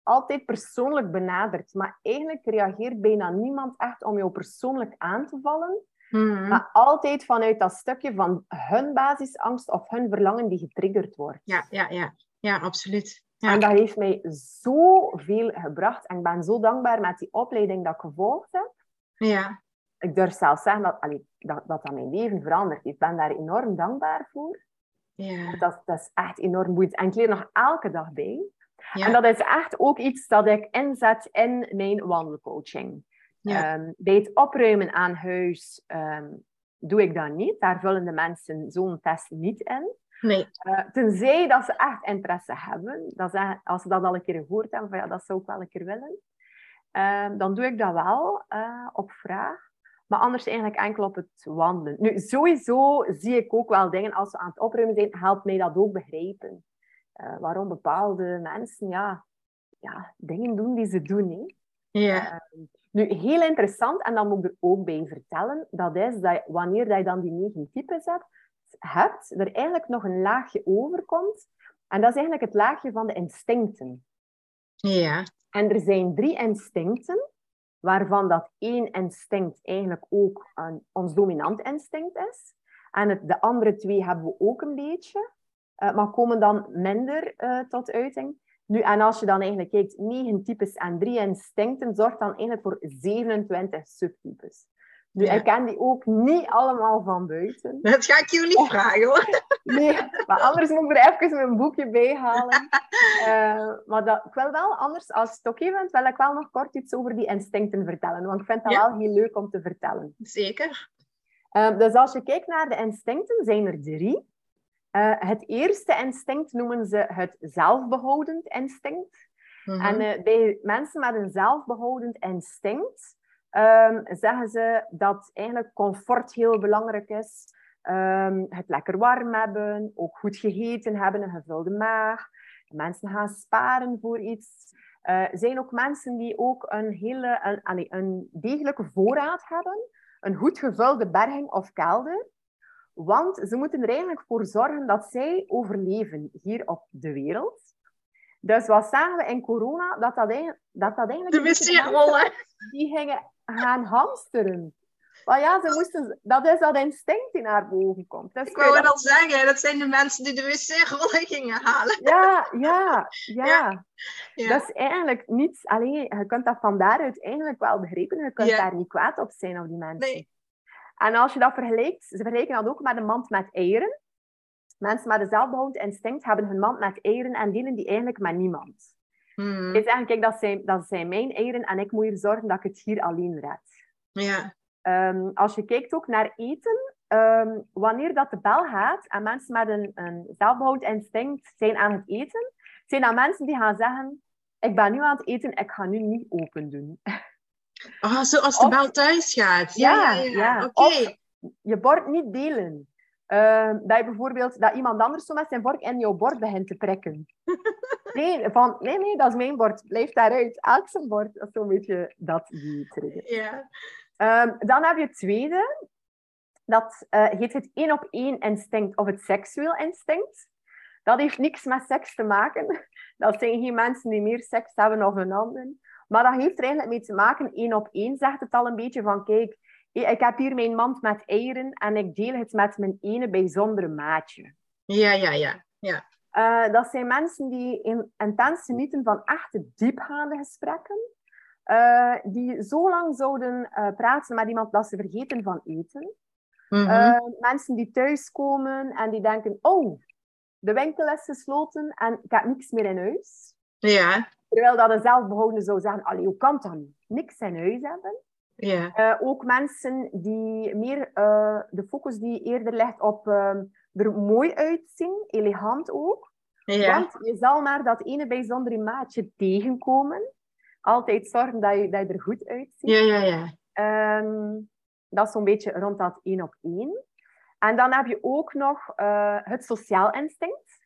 altijd persoonlijk benaderd. Maar eigenlijk reageert bijna niemand echt om jou persoonlijk aan te vallen. Mm-hmm. Maar altijd vanuit dat stukje van hun basisangst of hun verlangen die getriggerd wordt. Ja, ja, ja. ja absoluut. Ja. En dat heeft mij zoveel gebracht. En ik ben zo dankbaar met die opleiding dat ik gevolgd heb. Ja. Ik durf zelfs zeggen dat, allee, dat, dat dat mijn leven veranderd heeft. Ik ben daar enorm dankbaar voor. Ja. Dat, dat is echt enorm boeiend. En ik leer nog elke dag bij. Ja. En dat is echt ook iets dat ik inzet in mijn wandelcoaching. Ja. Um, bij het opruimen aan huis um, doe ik dat niet. Daar vullen de mensen zo'n test niet in. Nee. Uh, tenzij dat ze echt interesse hebben. Dat ze, als ze dat al een keer gehoord hebben, van ja, dat zou ik wel een keer willen. Um, dan doe ik dat wel uh, op vraag. Maar anders eigenlijk enkel op het wandelen. Nu, sowieso zie ik ook wel dingen als we aan het opruimen zijn, helpt mij dat ook begrijpen. Uh, waarom bepaalde mensen ja, ja, dingen doen die ze doen. Hè. Ja. Uh, nu, heel interessant, en dan moet ik er ook bij vertellen, dat is dat wanneer je dan die negen types hebt, hebt, er eigenlijk nog een laagje overkomt. En dat is eigenlijk het laagje van de instincten. Ja. En er zijn drie instincten, waarvan dat één instinct eigenlijk ook een, ons dominant instinct is. En het, de andere twee hebben we ook een beetje, uh, maar komen dan minder uh, tot uiting. Nu, en als je dan eigenlijk kijkt, negen types en drie instincten, zorgt dan eigenlijk voor 27 subtypes. Nu, ja. ik ken die ook niet allemaal van buiten. Dat ga ik jullie niet vragen hoor. Nee, maar anders moet ik er even mijn boekje bij halen. Uh, maar dat, ik wil wel, anders als het oké bent, wil ik wel nog kort iets over die instincten vertellen. Want ik vind dat ja. wel heel leuk om te vertellen. Zeker. Uh, dus als je kijkt naar de instincten, zijn er drie. Uh, het eerste instinct noemen ze het zelfbehoudend instinct. Mm -hmm. En bij mensen met een zelfbehoudend instinct um, zeggen ze dat eigenlijk comfort heel belangrijk is. Um, het lekker warm hebben, ook goed gegeten hebben, een gevulde maag. Mensen gaan sparen voor iets. Er uh, zijn ook mensen die ook een, hele, een, een degelijke voorraad hebben. Een goed gevulde berging of kelder. Want ze moeten er eigenlijk voor zorgen dat zij overleven hier op de wereld. Dus wat zagen we in corona? Dat dat, eigenlijk, dat, dat eigenlijk... De wc-rollen. Die gingen gaan hamsteren. Maar ja, ze moesten, dat is dat instinct die naar boven komt. Dus ik wou al zeggen, dat zijn de mensen die de wc-rollen gingen halen. Ja, ja, ja. ja. ja. Dat is eigenlijk niets... Alleen, je kunt dat van daaruit eigenlijk wel begrijpen. Je kunt ja. daar niet kwaad op zijn, op die mensen. Nee. En als je dat vergelijkt, ze vergelijken dat ook met een mand met eieren. Mensen met een zelfbehoud instinct hebben hun mand met eieren en delen die eigenlijk met niemand. Hmm. Die zeggen, kijk, dat zijn, dat zijn mijn eieren en ik moet hier zorgen dat ik het hier alleen red. Ja. Um, als je kijkt ook naar eten, um, wanneer dat de bel gaat en mensen met een, een zelfbehoud instinct zijn aan het eten, zijn dat mensen die gaan zeggen, ik ben nu aan het eten, ik ga nu niet open doen. Oh, zoals de Of- bel thuis gaat. Ja, ja, ja. ja. Oké. Je bord niet delen. Ehm, dat je bijvoorbeeld dat iemand anders zo met zijn vork in jouw bord begint te prikken. Nee, van, nee, nee, dat is mijn bord. Blijf daaruit. Elk zijn bord. Dat is zo'n beetje dat die trigger. Ja. Ehm, dan heb je het tweede. Dat eh, heet het één op één instinct of het seksueel instinct. Dat heeft niks met seks te maken. Dat zijn geen mensen die meer seks hebben of een ander. Maar dat heeft er eigenlijk mee te maken, één op één zegt het al een beetje van, kijk, ik heb hier mijn mand met eieren en ik deel het met mijn ene bijzondere maatje. Ja, ja, ja. ja. Eh, dat zijn mensen die in, intens genieten van echte diepgaande gesprekken. eh, die zo lang zouden eh, praten met iemand dat ze vergeten van eten. Mhm. Mensen die thuiskomen en die denken, oh, de winkel is gesloten en ik heb niks meer in huis. ja, Terwijl dat een zelfbehoudende zou zeggen, allee, hoe kan dat? Niks in huis hebben. ja. Eh, ook mensen die meer eh, de focus die eerder ligt op eh, er mooi uitzien, elegant ook. ja. Want je zal maar dat ene bijzondere maatje tegenkomen. Altijd zorgen dat je, dat je er goed uitziet. Ja, ja, ja. Ehm, dat is zo'n beetje rond dat één op één. En dan heb je ook nog eh, het sociaal instinct.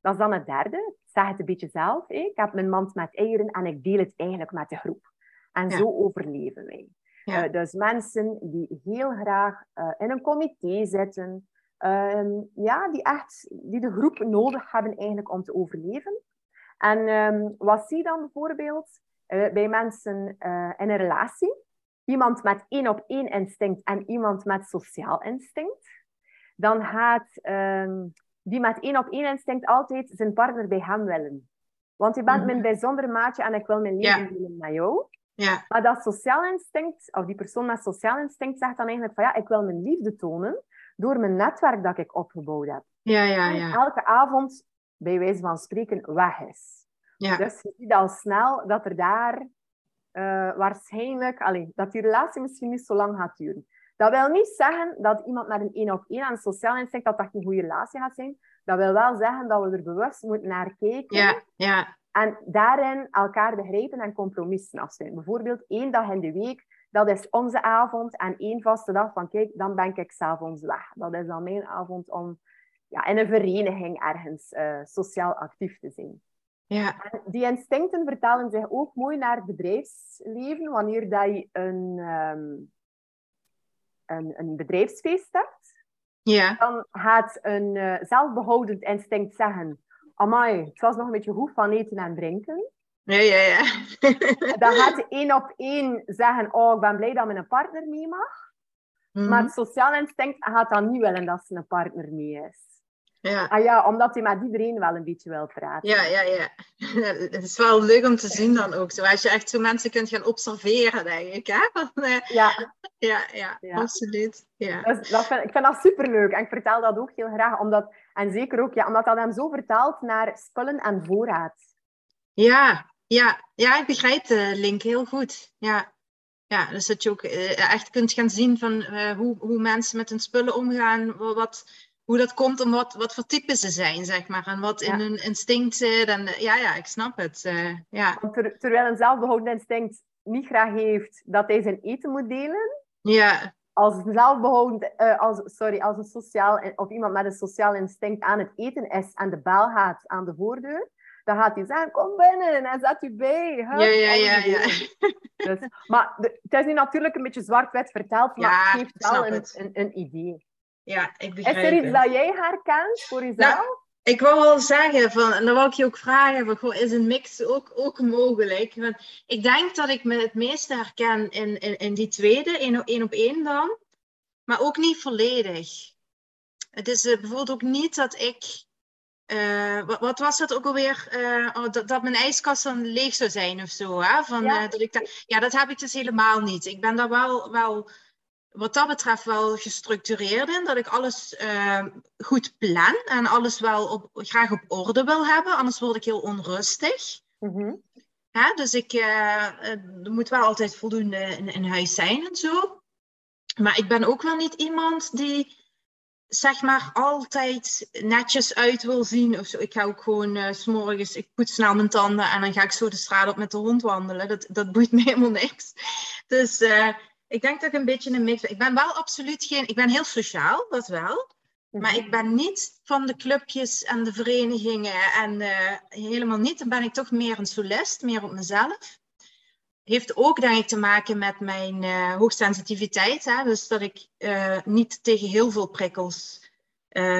Dat is dan het derde. Ik zeg het een beetje zelf. Ik heb mijn mand met eieren en ik deel het eigenlijk met de groep. En Ja. zo overleven wij. Ja. Eh, dus mensen die heel graag eh, in een comité zitten, ehm, ja, die echt die de groep nodig hebben eigenlijk om te overleven. En ehm, wat zie je dan bijvoorbeeld eh, bij mensen in een relatie? Iemand met één op één instinct en iemand met sociaal instinct. Dan gaat ehm, die met één op één instinct altijd zijn partner bij hem willen. Want je bent Mhm. mijn bijzondere maatje en ik wil mijn Ja. leven delen met jou. Maar dat sociaal instinct, of die persoon met sociaal instinct, zegt dan eigenlijk van ja, ik wil mijn liefde tonen door mijn netwerk dat ik opgebouwd heb. ja, ja, En ja. elke avond, bij wijze van spreken, weg is. Ja, Dus je ziet al snel dat er daar eh, waarschijnlijk, allee, dat die relatie misschien niet zo lang gaat duren. Dat wil niet zeggen dat iemand met een één op één aan sociaal instinct dat dat geen goede relatie gaat zijn. Dat wil wel zeggen dat we er bewust moeten naar kijken. ja, ja. En daarin elkaar begrijpen en compromissen afstemmen. Bijvoorbeeld één dag in de week dat is onze avond. En één vaste dag van, kijk, dan ben ik s'avonds weg. Dat is dan mijn avond om ja, in een vereniging ergens uh, sociaal actief te zijn. Ja. En die instincten vertalen zich ook mooi naar het bedrijfsleven. Wanneer dat je een, um, een, een bedrijfsfeest hebt, ja. dan gaat een uh, zelfbehoudend instinct zeggen... Amai, het was nog een beetje goed van eten en drinken. Ja, ja, ja. dan gaat je één op één zeggen... Oh, ik ben blij dat mijn partner mee mag. Mhm. Maar het sociaal instinct gaat dan niet willen dat ze een partner mee is. Ja. Ah ja, omdat hij met iedereen wel een beetje wil praten. Ja, ja, ja. Het is wel leuk om te zien dan ook. Zo, als je echt zo mensen kunt gaan observeren, denk ik. Hè? Ja. Ja, ja, Ja. absoluut. Ja. Dus dat vind, ik vind dat superleuk. En ik vertel dat ook heel graag. Omdat, en zeker ook ja, omdat dat hem zo vertaalt naar spullen en voorraad. Ja, ja, ja, ik begrijp de link heel goed. Ja, ja dus dat je ook eh, echt kunt gaan zien van eh, hoe, hoe mensen met hun spullen omgaan, wat, hoe dat komt en wat, wat voor typen ze zijn, zeg maar. En wat in Ja. hun instinct zit. En, ja, ja, ik snap het. eh, ja. Ter- terwijl een zelfbehoudend instinct niet graag heeft dat hij zijn eten moet delen, ja, als een zelfbehoudend, eh, als, sorry, als een sociaal, of iemand met een sociaal instinct aan het eten is en de bel gaat aan de voordeur, dan gaat hij zeggen, kom binnen en zet u bij. Hup, Ja, ja, ja, ja. Dus, maar de- het is nu natuurlijk een beetje zwart-wit verteld, maar Ja, het geeft wel een, een idee. Ja, ik Is begrijp er iets het. dat jij herkent voor jezelf? Ik wou wel zeggen, van, en dan wou ik je ook vragen, van, goh, is een mix ook, ook mogelijk? Want ik denk dat ik me het meeste herken in, in, in die tweede, één op één op één dan. Maar ook niet volledig. Het is eh, bijvoorbeeld ook niet dat ik... eh, wat, wat was dat ook alweer? Eh, oh, dat, dat mijn ijskast dan leeg zou zijn of zo. Hè? Van, Ja. dat ik ja, dat heb ik dus helemaal niet. Ik ben daar wel, wel wat dat betreft wel gestructureerd in. Dat ik alles eh, goed plan en alles wel op, graag op orde wil hebben. Anders word ik heel onrustig. Mhm. Hè? Dus ik, eh, eh, er moet wel altijd voldoende in, in huis zijn en zo. Maar ik ben ook wel niet iemand die zeg maar altijd netjes uit wil zien of zo. Ik ga ook gewoon eh, s s'morgens, ik poets snel mijn tanden en dan ga ik zo de straat op met de hond wandelen. Dat, dat boeit me helemaal niks. Dus ik denk dat ik een beetje een mix ben. Ik ben wel absoluut geen, ik ben heel sociaal, dat wel. Maar Mhm. ik ben niet van de clubjes en de verenigingen en eh, helemaal niet. Dan ben ik toch meer een solist, meer op mezelf. Heeft ook denk ik te maken met mijn eh, hoogsensitiviteit. Hè? Dus dat ik eh, niet tegen heel veel prikkels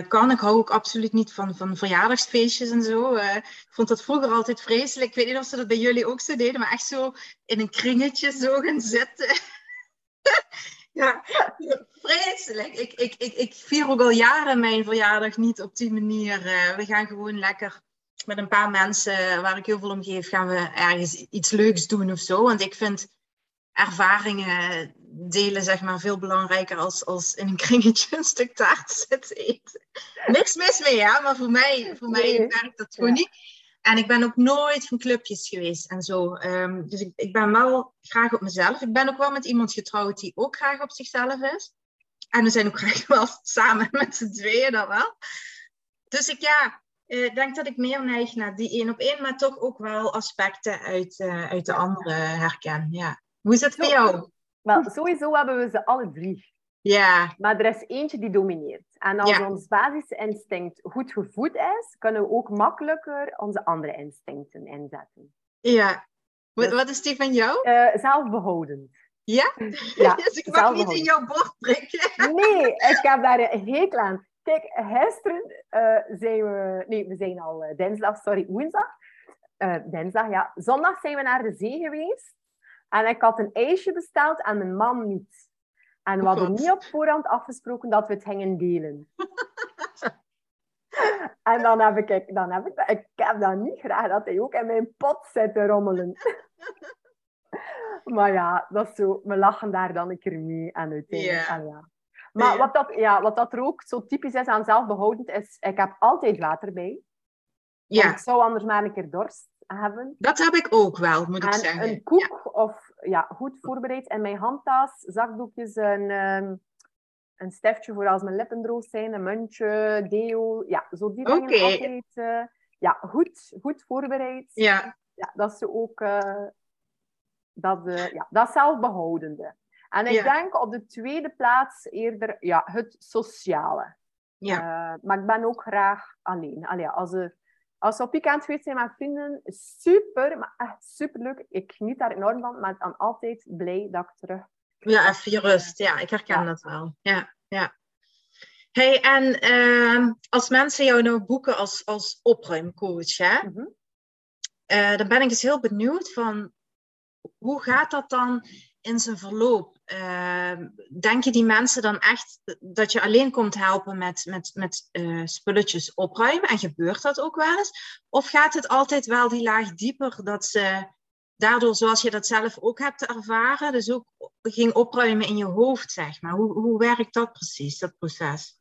kan. Ik hou ook absoluut niet van, van verjaardagsfeestjes en zo. Ik vond dat vroeger altijd vreselijk. Ik weet niet of ze dat bij jullie ook zo deden, maar echt zo in een kringetje zo gaan zitten. ja, vreselijk. Ik, ik, ik, ik vier ook al jaren mijn verjaardag niet op die manier. Eh, we gaan gewoon lekker met een paar mensen waar ik heel veel om geef, gaan we ergens iets leuks doen of zo. Want ik vind ervaringen delen zeg maar veel belangrijker als, als in een kringetje een stuk taart zitten eten. Niks mis mee, ja, maar voor mij, voor mij werkt dat gewoon Ja. niet. En ik ben ook nooit van clubjes geweest en zo. Ehm, dus ik, ik ben wel graag op mezelf. Ik ben ook wel met iemand getrouwd die ook graag op zichzelf is. En we zijn ook graag wel samen met z'n tweeën dan wel. Dus ik ja, eh, denk dat ik meer neig naar die één op één, maar toch ook wel aspecten uit, eh, uit de andere herken. Ja. Hoe is het voor jou? Wel, sowieso hebben we ze alle drie. Ja, Maar er is eentje die domineert. En als Ja. ons basisinstinct goed gevoed is, kunnen we ook makkelijker onze andere instincten inzetten. ja. Wat, Dus- wat is die van jou? Eh, zelfbehoudend. Ja? Ja, dus ik mag niet in jouw bord prikken. Nee, ik heb daar een hekel aan. Kijk, gisteren eh, zijn we... Nee, we zijn al eh, dinsdag, sorry, woensdag. Dinsdag, ja. Zondag zijn we naar de zee geweest. En ik had een ijsje besteld en mijn man niet. En we hadden God. niet op voorhand afgesproken dat we het gingen delen. en dan heb ik, dan heb ik, dat- ik heb dat niet graag, dat hij ook in mijn pot zit te rommelen. maar ja, dat is zo, we lachen daar dan een keer mee en uiteindelijk, Ja. ah, ja. Maar wat, dat, ja, wat dat er ook zo typisch is aan zelfbehoudend is, ik heb altijd water bij. Ja, ik zou anders maar een keer dorst hebben. dat heb ik ook wel, moet ik En zeggen. een koek of ja, goed voorbereid in mijn handtas, zakdoekjes, een, ehm, een stiftje voor als mijn lippen droog zijn, een muntje, deo. Ja, zo die dingen Oké. altijd. eh, ja, goed, goed voorbereid. Ja, Ja, dat zo ook... eh, dat, eh, ja, dat zelfbehoudende. En ik denk op de tweede plaats eerder ja, het sociale. Ja. Uh, maar ik ben ook graag alleen. Allee, als, er, als we op weekend geweest zijn met vrienden, super, maar echt super leuk. Ik geniet daar enorm van, maar ben altijd blij dat ik terug... Ja, even je rust. Ja, ik herken dat wel. Ja, ja. Hey, en uh, als mensen jou nou boeken als, als opruimcoach, hè? Mm -hmm. uh, dan ben ik dus heel benieuwd van hoe gaat dat dan in zijn verloop? Uh, denk je die mensen dan echt dat je alleen komt helpen met, met, met uh, spulletjes opruimen? En gebeurt dat ook wel eens? Of gaat het altijd wel die laag dieper dat ze daardoor, zoals je dat zelf ook hebt ervaren, dus ook ging opruimen in je hoofd, zeg maar? Hoe, hoe werkt dat precies, dat proces?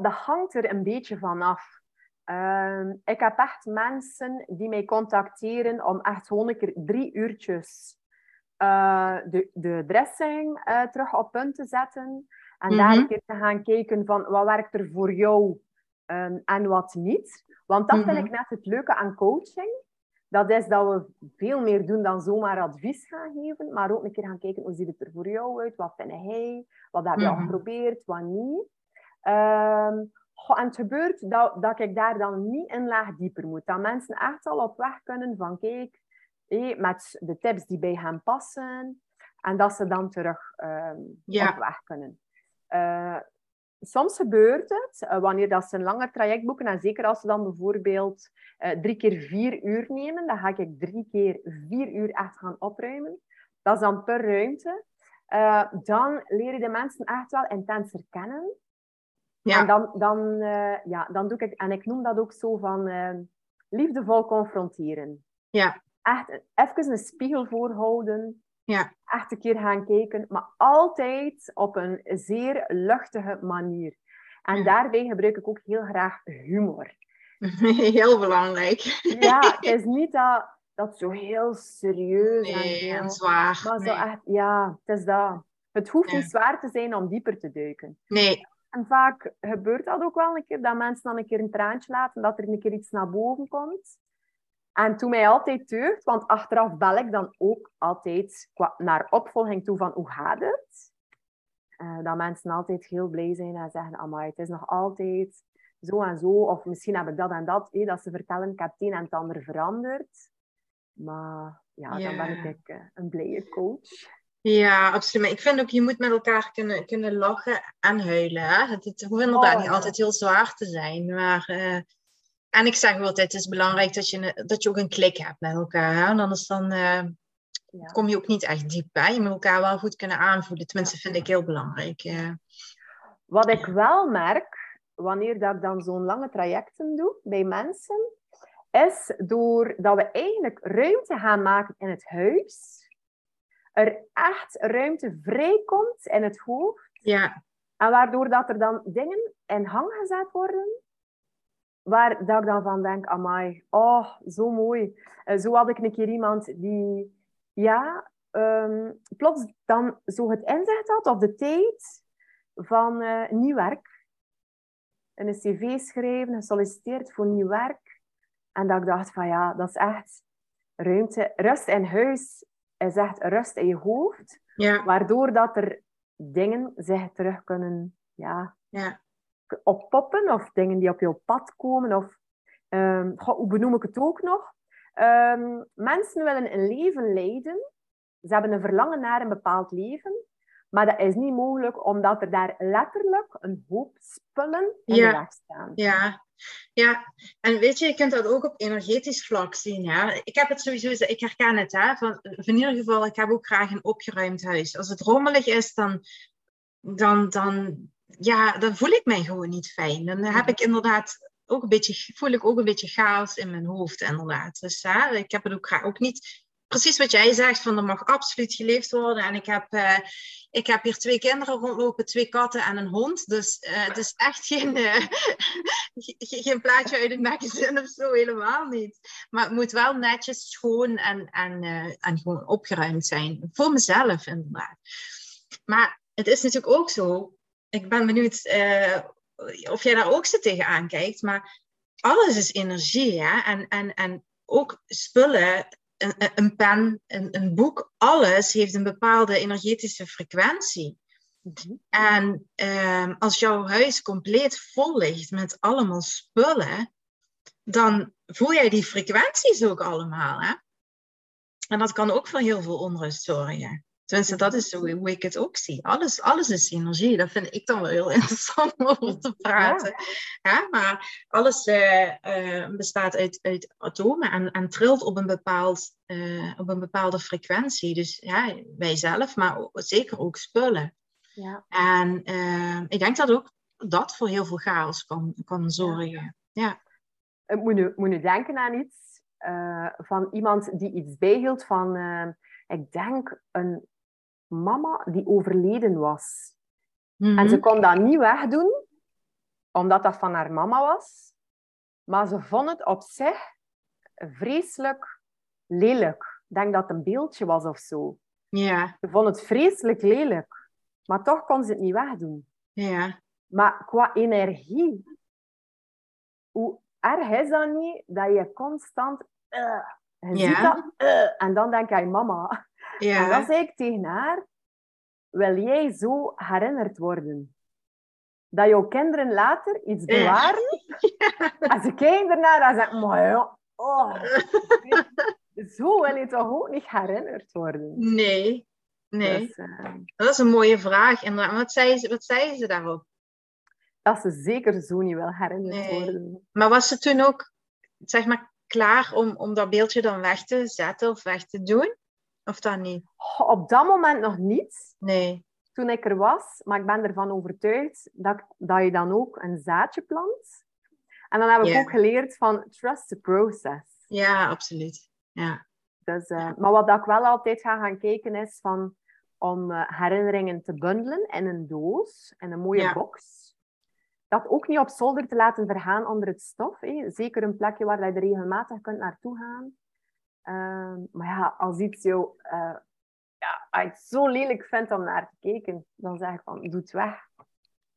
Dat hangt er een beetje vanaf. Uh, ik heb echt mensen die mij contacteren om echt gewoon keer drie uurtjes uh, de, de dressing uh, terug op punt te zetten. En mm -hmm. daar een keer te gaan kijken van wat werkt er voor jou um, en wat niet. Want dat mm -hmm. vind ik net het leuke aan coaching. Dat is dat we veel meer doen dan zomaar advies gaan geven. Maar ook een keer gaan kijken hoe ziet het er voor jou uit. Wat vind jij? Wat heb je mm -hmm. al geprobeerd? Wat niet? Um, Goh, en het gebeurt dat, dat ik daar dan niet een laag dieper moet. Dat mensen echt al op weg kunnen van kijk, hé, met de tips die bij hen passen. En dat ze dan terug um, ja. op weg kunnen. Uh, soms gebeurt het, uh, wanneer dat ze een langer traject boeken, en zeker als ze dan bijvoorbeeld uh, drie keer vier uur nemen, dan ga ik drie keer vier uur echt gaan opruimen. Dat is dan per ruimte. dan leren de mensen echt wel intenser kennen. Ja. En dan, dan, ja, dan doe ik, en ik noem dat ook zo van liefdevol confronteren. Ja. Echt even een spiegel voorhouden. Ja. Echt een keer gaan kijken, maar altijd op een zeer luchtige manier. En ja. daarbij gebruik ik ook heel graag humor. Heel belangrijk. Ja, het is niet dat, dat zo heel serieus nee, en, heel, en zwaar. Maar nee. zo echt, ja, het is dat. Het hoeft ja. niet zwaar te zijn om dieper te duiken. Nee, en vaak gebeurt dat ook wel een keer, dat mensen dan een keer een traantje laten, dat er een keer iets naar boven komt. En toen mij altijd deugt, want achteraf bel ik dan ook altijd naar opvolging toe van hoe gaat het? Uh, dat mensen altijd heel blij zijn en zeggen, amai, het is nog altijd zo en zo. Of misschien heb ik dat en dat, eh, dat ze vertellen, ik heb het een en het ander veranderd. Maar ja, dan ben ik uh, een blije coach. Ja, absoluut. Maar ik vind ook, je moet met elkaar kunnen, kunnen lachen en huilen. Hè? Het, het hoeft inderdaad oh, niet altijd heel zwaar te zijn. Maar, uh, en ik zeg altijd, het is belangrijk dat je, dat je ook een klik hebt met elkaar. Hè? En anders dan, uh, ja. kom je ook niet echt diep bij. Je moet elkaar wel goed kunnen aanvoelen. Tenminste, vind ik heel belangrijk. Uh, Wat ik wel merk, wanneer dat ik dan zo'n lange trajecten doe bij mensen, is doordat we eigenlijk ruimte gaan maken in het huis er echt ruimte vrijkomt in het hoofd. Ja. En waardoor dat er dan dingen in hang gezet worden, waar dat ik dan van denk, amai, oh, zo mooi. Uh, zo had ik een keer iemand die, ja, um, plots dan zo het inzicht had, of de tijd van uh, nieuw werk. En een cv schrijven, gesolliciteerd voor nieuw werk. En dat ik dacht van, ja, dat is echt ruimte, rust in huis is echt rust in je hoofd. Ja. Waardoor dat er dingen zich terug kunnen ja, ja. Oppoppen. Of dingen die op jouw pad komen. Of, um, goh, hoe benoem ik het ook nog? Um, mensen willen een leven leiden. Ze hebben een verlangen naar een bepaald leven. Maar dat is niet mogelijk omdat er daar letterlijk een hoop spullen in ja. de weg staan. Ja, ja, en weet je, je kunt dat ook op energetisch vlak zien. Hè? Ik heb het sowieso, ik herken het. Hè? Van, in ieder geval, ik heb ook graag een opgeruimd huis. Als het rommelig is, dan, dan, dan, ja, dan voel ik mij gewoon niet fijn. Dan heb ik inderdaad ook een beetje, voel ik ook een beetje chaos in mijn hoofd, inderdaad. Dus hè, ik heb het ook graag ook niet precies wat jij zegt, van er mag absoluut geleefd worden. En ik heb, uh, ik heb hier twee kinderen rondlopen, twee katten en een hond. Dus uh, het is echt geen, uh, geen plaatje uit het magazine of zo, helemaal niet. Maar het moet wel netjes, schoon en, en, en gewoon opgeruimd zijn. Voor mezelf, inderdaad. Maar het is natuurlijk ook zo, ik ben benieuwd of jij daar ook zo tegenaan kijkt, maar alles is energie, hè? En, en, en ook spullen een, een pen, een, een boek, alles heeft een bepaalde energetische frequentie. Mhm. En ehm, als jouw huis compleet vol ligt met allemaal spullen, dan voel jij die frequenties ook allemaal. Hè? En dat kan ook voor heel veel onrust zorgen. Tenminste, dat is hoe ik het ook zie. Alles, alles is energie. Dat vind ik dan wel heel interessant om over te praten. Ja. maar alles uh, uh, bestaat uit, uit atomen en, en trilt op een, bepaald, uh, op een bepaalde frequentie. Dus ja, wij zelf, maar zeker ook spullen. Ja. En ik denk dat ook dat voor heel veel chaos kan, kan zorgen. Ja. moet nu, moet denken aan iets van iemand die iets bijhield van, ik denk, een mama die overleden was. En ze kon dat niet wegdoen, omdat dat van haar mama was. Maar ze vond het op zich vreselijk lelijk. Ik denk dat het een beeldje was of zo. Ja. Ze vond het vreselijk lelijk. Maar toch kon ze het niet wegdoen. Ja. Maar qua energie, hoe erg is dat niet dat je constant... Uh, je Ja. ziet dat, uh, en dan denk je aan mama. Ja. En dan zei ik tegen haar, wil jij zo herinnerd worden? Dat jouw kinderen later iets Ja. bewaren? En ze kijken ernaar en zeggen, maar ja, oh, zo wil je toch ook niet herinnerd worden? Nee. Nee. Dus, eh, Dat is een mooie vraag. En wat zei ze, wat zei ze daarop? dat ze zeker zo niet wil herinnerd Nee. worden. Maar was ze toen ook, zeg maar, klaar om, om dat beeldje dan weg te zetten of weg te doen? Of dan niet? Op dat moment nog niet, Nee. toen ik er was. Maar ik ben ervan overtuigd dat, dat je dan ook een zaadje plant. En dan heb ik ook geleerd van trust the process. Ja, absoluut. Ja. Dus, eh, maar wat ik wel altijd ga gaan kijken is van, om eh, herinneringen te bundelen in een doos, in een mooie Ja. box. Dat ook niet op zolder te laten vergaan onder het stof. Zeker een plekje waar je er regelmatig kunt naartoe gaan. Ehm, maar ja, als iets jou, eh, ja, als je het zo lelijk vindt om naar te kijken, dan zeg ik van, doe het weg.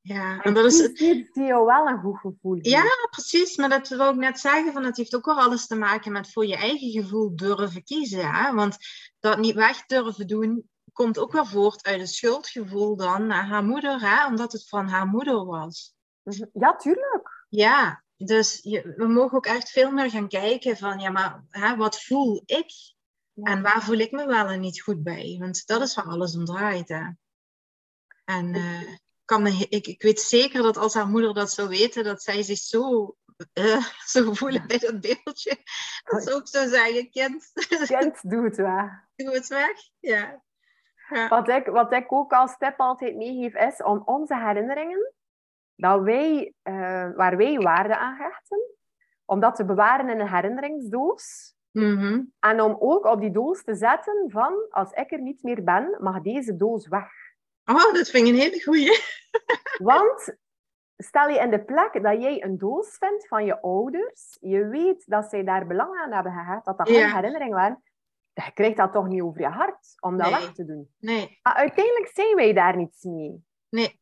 Ja, en dat is, Iets die jou wel een goed gevoel geeft. Ja, precies. Maar dat wil ik net zeggen, van het heeft ook wel alles te maken met voor je eigen gevoel durven kiezen. Hè? Want dat niet weg durven doen, komt ook wel voort uit een schuldgevoel dan naar haar moeder, hè? omdat het van haar moeder was. Mhm. Ja, tuurlijk. Ja, dus je, we mogen ook echt veel meer gaan kijken van, ja, maar hè, wat voel ik? Ja. En waar voel ik me wel en niet goed bij? Want dat is waar alles om draait. Hè? En eh, kan me, ik, ik weet zeker dat als haar moeder dat zou weten, dat zij zich zo, eh, zo voelen bij dat beeldje. Dat ze ook zo zeggen, kind, Kind, doe het weg. doe het weg. Ja. Ja. Wat ik, wat ik ook als tip altijd meegeef, is om onze herinneringen, dat wij, eh, waar wij waarde aan hechten, om dat te bewaren in een herinneringsdoos. Mhm. En om ook op die doos te zetten van, als ik er niet meer ben, mag deze doos weg. Oh, dat vind ik een hele goeie. Want stel je in de plek dat jij een doos vindt van je ouders, je weet dat zij daar belang aan hebben gehad, dat dat Ja. hun herinneringen waren, dan krijgt dat toch niet over je hart om dat Nee. weg te doen. Nee, Maar uiteindelijk zijn wij daar niets mee. nee.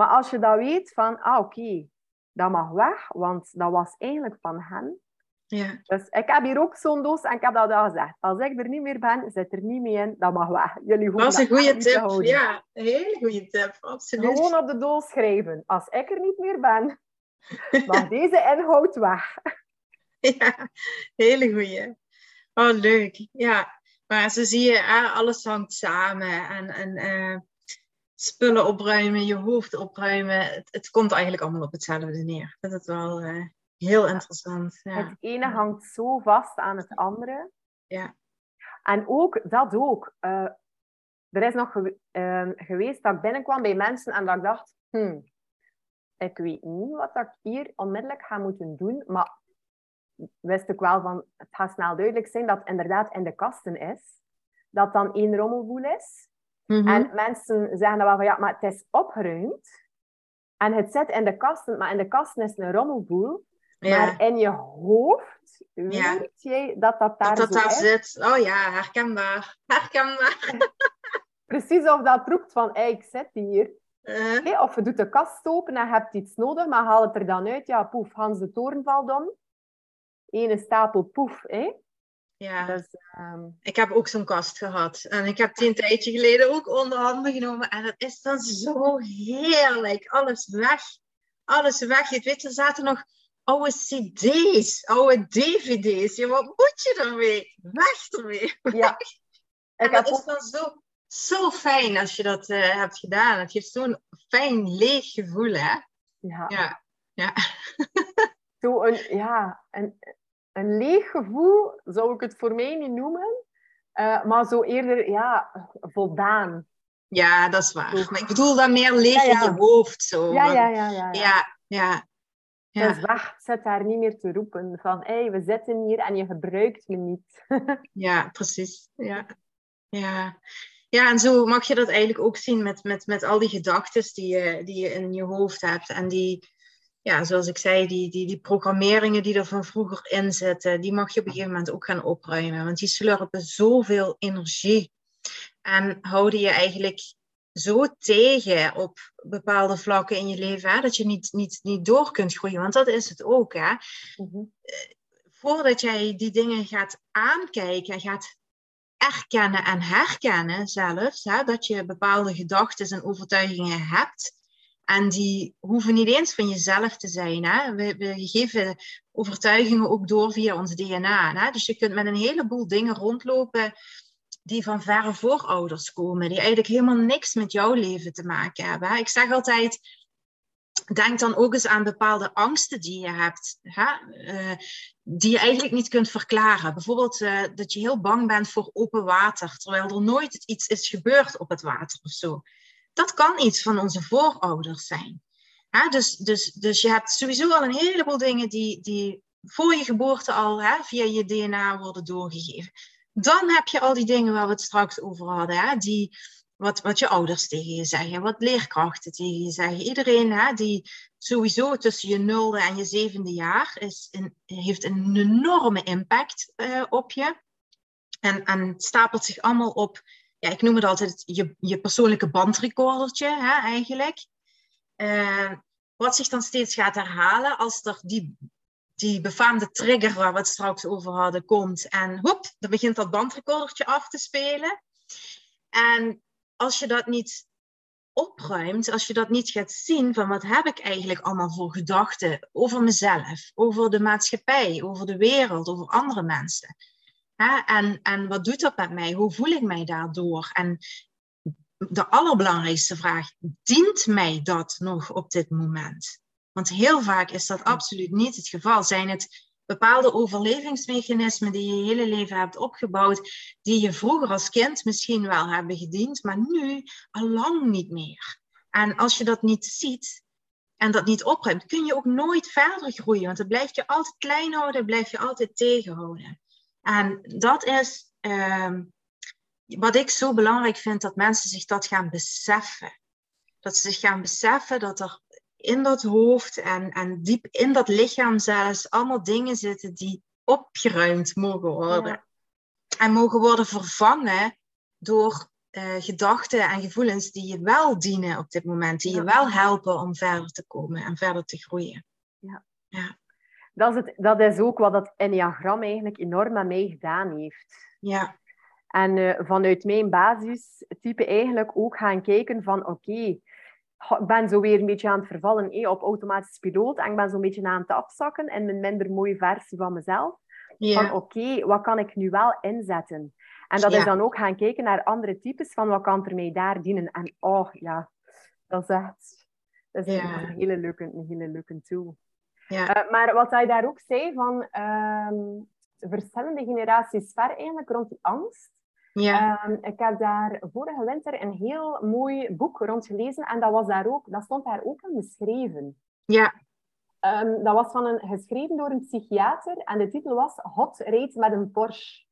Maar als je dat weet van, ah oké, dat mag weg, want dat was eigenlijk van hen. Ja. Dus ik heb hier ook zo'n doos en ik heb dat al gezegd. Als ik er niet meer ben, zit er niet meer in, dat mag weg. Jullie Dat is een goede tip. Ja, een hele goede tip. Absoluut. Gewoon op de doos schrijven. Als ik er niet meer ben, mag deze inhoud weg. Ja, hele goeie. Oh, leuk. Ja, maar zo zie je, alles hangt samen. En, en eh, spullen opruimen, je hoofd opruimen. Het, het komt eigenlijk allemaal op hetzelfde neer. Dat is wel eh, heel interessant. Ja. Het ene hangt zo vast aan het andere. Ja. En ook, dat ook. eh, er is nog ehm, geweest dat ik binnenkwam bij mensen en dat ik dacht, hmm, ik weet niet wat ik hier onmiddellijk ga moeten doen, maar wist ik wel van, het gaat snel duidelijk zijn dat het inderdaad in de kasten is. Dat dan één rommelboel is. Mhm. En mensen zeggen dan wel van, ja, maar het is opgeruimd. En het zit in de kasten, maar in de kasten is een rommelboel. ja. Maar in je hoofd weet Ja. jij dat dat daar dat dat daar zit. Oh ja, herkenbaar. Herkenbaar. Precies of dat roept van, hey, ik zit hier. Eh, Of je doet de kast open en je hebt iets nodig, maar haal het er dan uit. Ja, poef, Hans de toren valt om. Ene stapel poef. Hè? Ja. Dus, ehm, Ik heb ook zo'n kast gehad. En ik heb die een tijdje geleden ook onder handen genomen. En dat is dan zo heerlijk. Alles weg. Alles weg. Je weet, er zaten nog oude cd's, oude dvd's. Ja, wat moet je ermee? Weg ermee. Ja. en dat is dan zo, zo fijn als je dat uh, hebt gedaan. Het geeft zo'n fijn leeg gevoel, hè? Ja. Ja. ja. zo een, ja, een, een leeg gevoel zou ik het voor mij niet noemen. Uh, maar zo eerder, ja, voldaan. Ja, dat is waar. Maar ik bedoel dan meer leeg in je hoofd. Zo. Ja, ja, ja, ja, ja. ja, ja. Dus wacht, zet daar niet meer te roepen van hé, hey, we zitten hier en je gebruikt me niet. ja, precies. Ja. Ja. ja, en zo mag je dat eigenlijk ook zien met, met, met al die gedachten die je, die je in je hoofd hebt. En die, ja, zoals ik zei, die, die, die programmeringen die er van vroeger in zitten, die mag je op een gegeven moment ook gaan opruimen. Want die slurpen zoveel energie en houden je eigenlijk zo tegen op bepaalde vlakken in je leven, hè, dat je niet, niet, niet door kunt groeien. Want dat is het ook. Hè. Mhm. Voordat jij die dingen gaat aankijken, gaat erkennen en herkennen zelfs, hè, dat je bepaalde gedachten en overtuigingen hebt. En die hoeven niet eens van jezelf te zijn. Hè. We, we geven overtuigingen ook door via ons DNA. Hè. Dus je kunt met een heleboel dingen rondlopen die van verre voorouders komen, die eigenlijk helemaal niks met jouw leven te maken hebben. Ik zeg altijd, denk dan ook eens aan bepaalde angsten die je hebt, hè? Uh, die je eigenlijk niet kunt verklaren. Bijvoorbeeld uh, dat je heel bang bent voor open water, terwijl er nooit iets is gebeurd op het water of zo. Dat kan iets van onze voorouders zijn. Dus, dus, dus je hebt sowieso al een heleboel dingen die, die voor je geboorte al hè, via je DNA worden doorgegeven. Dan heb je al die dingen waar we het straks over hadden. Hè? Die, wat, wat je ouders tegen je zeggen, wat leerkrachten tegen je zeggen. Iedereen hè, die sowieso tussen je nulde en je zevende jaar is een, heeft een enorme impact uh, op je. En, en stapelt zich allemaal op, ja, ik noem het altijd je, je persoonlijke bandrecordertje hè, eigenlijk. Uh, wat zich dan steeds gaat herhalen als er die die befaamde trigger waar we het straks over hadden komt. En hop, dan begint dat bandrecordertje af te spelen. En als je dat niet opruimt, als je dat niet gaat zien van wat heb ik eigenlijk allemaal voor gedachten over mezelf, over de maatschappij, over de wereld, over andere mensen. En, en wat doet dat met mij? Hoe voel ik mij daardoor? En de allerbelangrijkste vraag, dient mij dat nog op dit moment? Want heel vaak is dat absoluut niet het geval. Zijn het bepaalde overlevingsmechanismen die je je hele leven hebt opgebouwd, die je vroeger als kind misschien wel hebben gediend, maar nu al lang niet meer. En als je dat niet ziet en dat niet opruimt, kun je ook nooit verder groeien, want het blijft je altijd klein houden, blijft je altijd tegenhouden. En dat is uh, wat ik zo belangrijk vind, dat mensen zich dat gaan beseffen. Dat ze zich gaan beseffen dat er in dat hoofd en, en diep in dat lichaam zelfs allemaal dingen zitten die opgeruimd mogen worden. En mogen worden vervangen door uh, gedachten en gevoelens die je wel dienen op dit moment, die je wel helpen om verder te komen en verder te groeien. Ja. ja. Dat, is het, dat is ook wat dat Enneagram eigenlijk enorm aan mij gedaan heeft. Ja. En uh, vanuit mijn basistype eigenlijk ook gaan kijken van oké, ik ben zo weer een beetje aan het vervallen eh, op automatisch piloot. En ik ben zo'n beetje aan het afzakken in mijn minder mooie versie van mezelf. Van oké, wat kan ik nu wel inzetten? En dat is dan ook gaan kijken naar andere types van wat kan er mij daar dienen. En oh ja, dat is echt dat is een, hele leuke, een hele leuke tool. Ja. Uh, maar wat hij daar ook zei van um, verschillende generaties ver eigenlijk rond die angst. Ja. Um, ik heb daar vorige winter een heel mooi boek rond gelezen en dat, was daar ook, dat stond daar ook in beschreven. Ja. Um, dat was van een, geschreven door een psychiater en de titel was Hot Rate met een Porsche.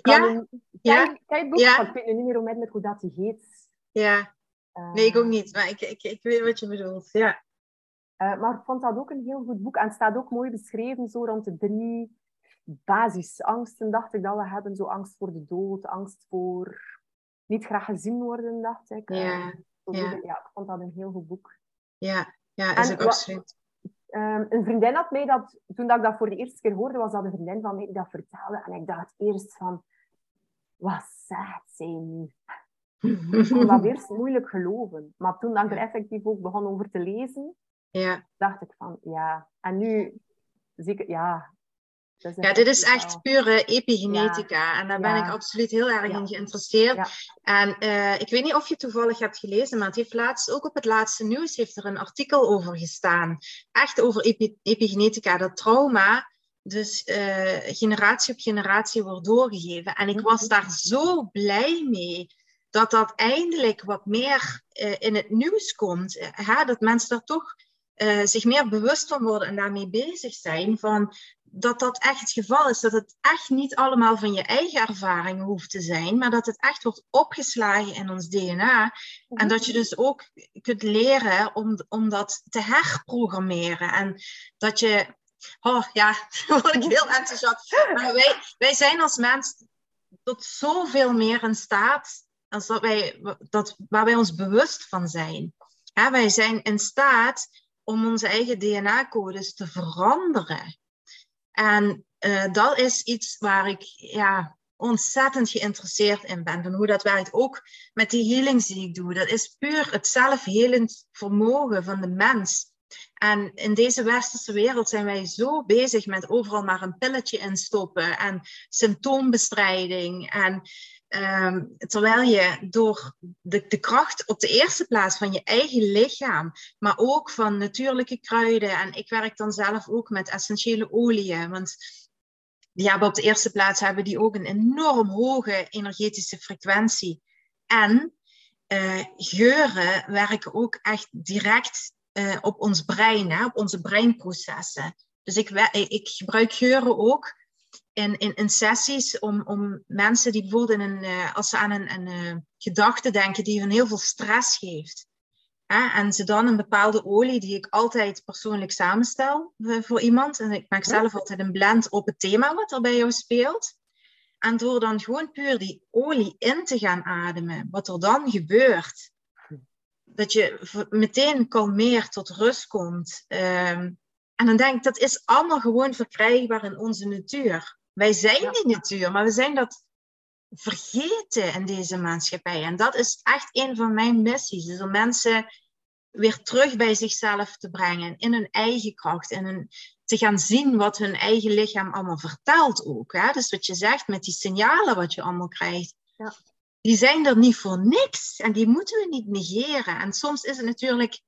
Kan ja. Een, ja. Kijk, het boek, ja. ik weet nu niet meer onmiddellijk hoe dat heet. Ja. Nee, ik ook niet, maar ik, ik, ik weet wat je bedoelt. Ja. Uh, maar ik vond dat ook een heel goed boek en het staat ook mooi beschreven zo rond de drie basisangsten, dacht ik dat we hebben. Zo angst voor de dood, angst voor niet graag gezien worden, dacht ik. Ja, uh, ja. ja ik vond dat een heel goed boek. Ja, ja is ook. Ehm, een vriendin had mij dat, toen dat ik dat voor de eerste keer hoorde, was dat een vriendin van mij die dat vertelde. En ik dacht eerst van, wat zegt zij nu? ik vond dat eerst moeilijk geloven. Maar toen ik er effectief ook begon over te lezen, ja. dacht ik van, ja. En nu, zeker, ja. Ja, dit is echt pure epigenetica. En daar ben ik absoluut heel erg in geïnteresseerd. En uh, ik weet niet of je toevallig hebt gelezen, maar het heeft laatst, ook op het laatste nieuws heeft er een artikel over gestaan. Echt over epi epigenetica, dat trauma dus uh, generatie op generatie wordt doorgegeven. En ik was mhm. daar zo blij mee dat dat eindelijk wat meer uh, in het nieuws komt. Uh, dat mensen daar toch zich meer bewust van worden en daarmee bezig zijn. Van dat dat echt het geval is. Dat het echt niet allemaal van je eigen ervaringen hoeft te zijn. Maar dat het echt wordt opgeslagen in ons DNA. En dat je dus ook kunt leren om, om dat te herprogrammeren. En dat je Oh ja, word ik heel enthousiast. Maar wij, wij zijn als mens tot zoveel meer in staat als dat wij, dat, waar wij ons bewust van zijn. wij zijn in staat om onze eigen DNA-codes te veranderen. En uh, dat is iets waar ik ja, ontzettend geïnteresseerd in ben. Van hoe dat werkt. Ook met die healings die ik doe. Dat is puur het zelfhelend vermogen van de mens. En in deze westerse wereld zijn wij zo bezig met overal maar een pilletje instoppen en symptoombestrijding. En um, terwijl je door de, de kracht op de eerste plaats van je eigen lichaam, maar ook van natuurlijke kruiden. En ik werk dan zelf ook met essentiële oliën. Want die hebben op de eerste plaats hebben die ook een enorm hoge energetische frequentie. En uh, geuren werken ook echt direct uh, op ons brein, hè, op onze breinprocessen. Dus ik, ik gebruik geuren ook in, in, in sessies om, om mensen die bijvoorbeeld in een, uh, als ze aan een, een uh, gedachte denken die hun heel veel stress geeft. Hè, en ze dan een bepaalde olie die ik altijd persoonlijk samenstel voor iemand. En ik maak zelf altijd een blend op het thema wat er bij jou speelt. En door dan gewoon puur die olie in te gaan ademen, wat er dan gebeurt, dat je meteen kalmeert, tot rust komt. Ehm, en dan denk ik, dat is allemaal gewoon verkrijgbaar in onze natuur. Wij zijn die natuur, maar we zijn dat vergeten in deze maatschappij. En dat is echt een van mijn missies. Dus om mensen weer terug bij zichzelf te brengen, in hun eigen kracht, in hun, te gaan zien wat hun eigen lichaam allemaal vertelt ook. Hè? Dus wat je zegt met die signalen wat je allemaal krijgt. Ja die zijn er niet voor niks en die moeten we niet negeren. En soms is het natuurlijk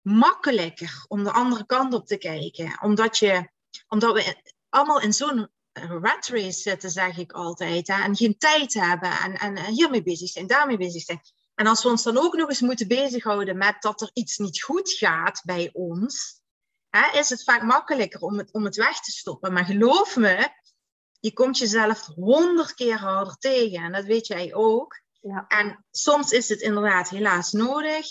makkelijker om de andere kant op te kijken, omdat, je, omdat we allemaal in zo'n rat race zitten, zeg ik altijd, hè, en geen tijd hebben en, en hiermee bezig zijn, daarmee bezig zijn. En als we ons dan ook nog eens moeten bezighouden met dat er iets niet goed gaat bij ons, hè, is het vaak makkelijker om het, om het weg te stoppen. Maar geloof me, je komt jezelf honderd keer harder tegen. En dat weet jij ook. Ja. En soms is het inderdaad helaas nodig.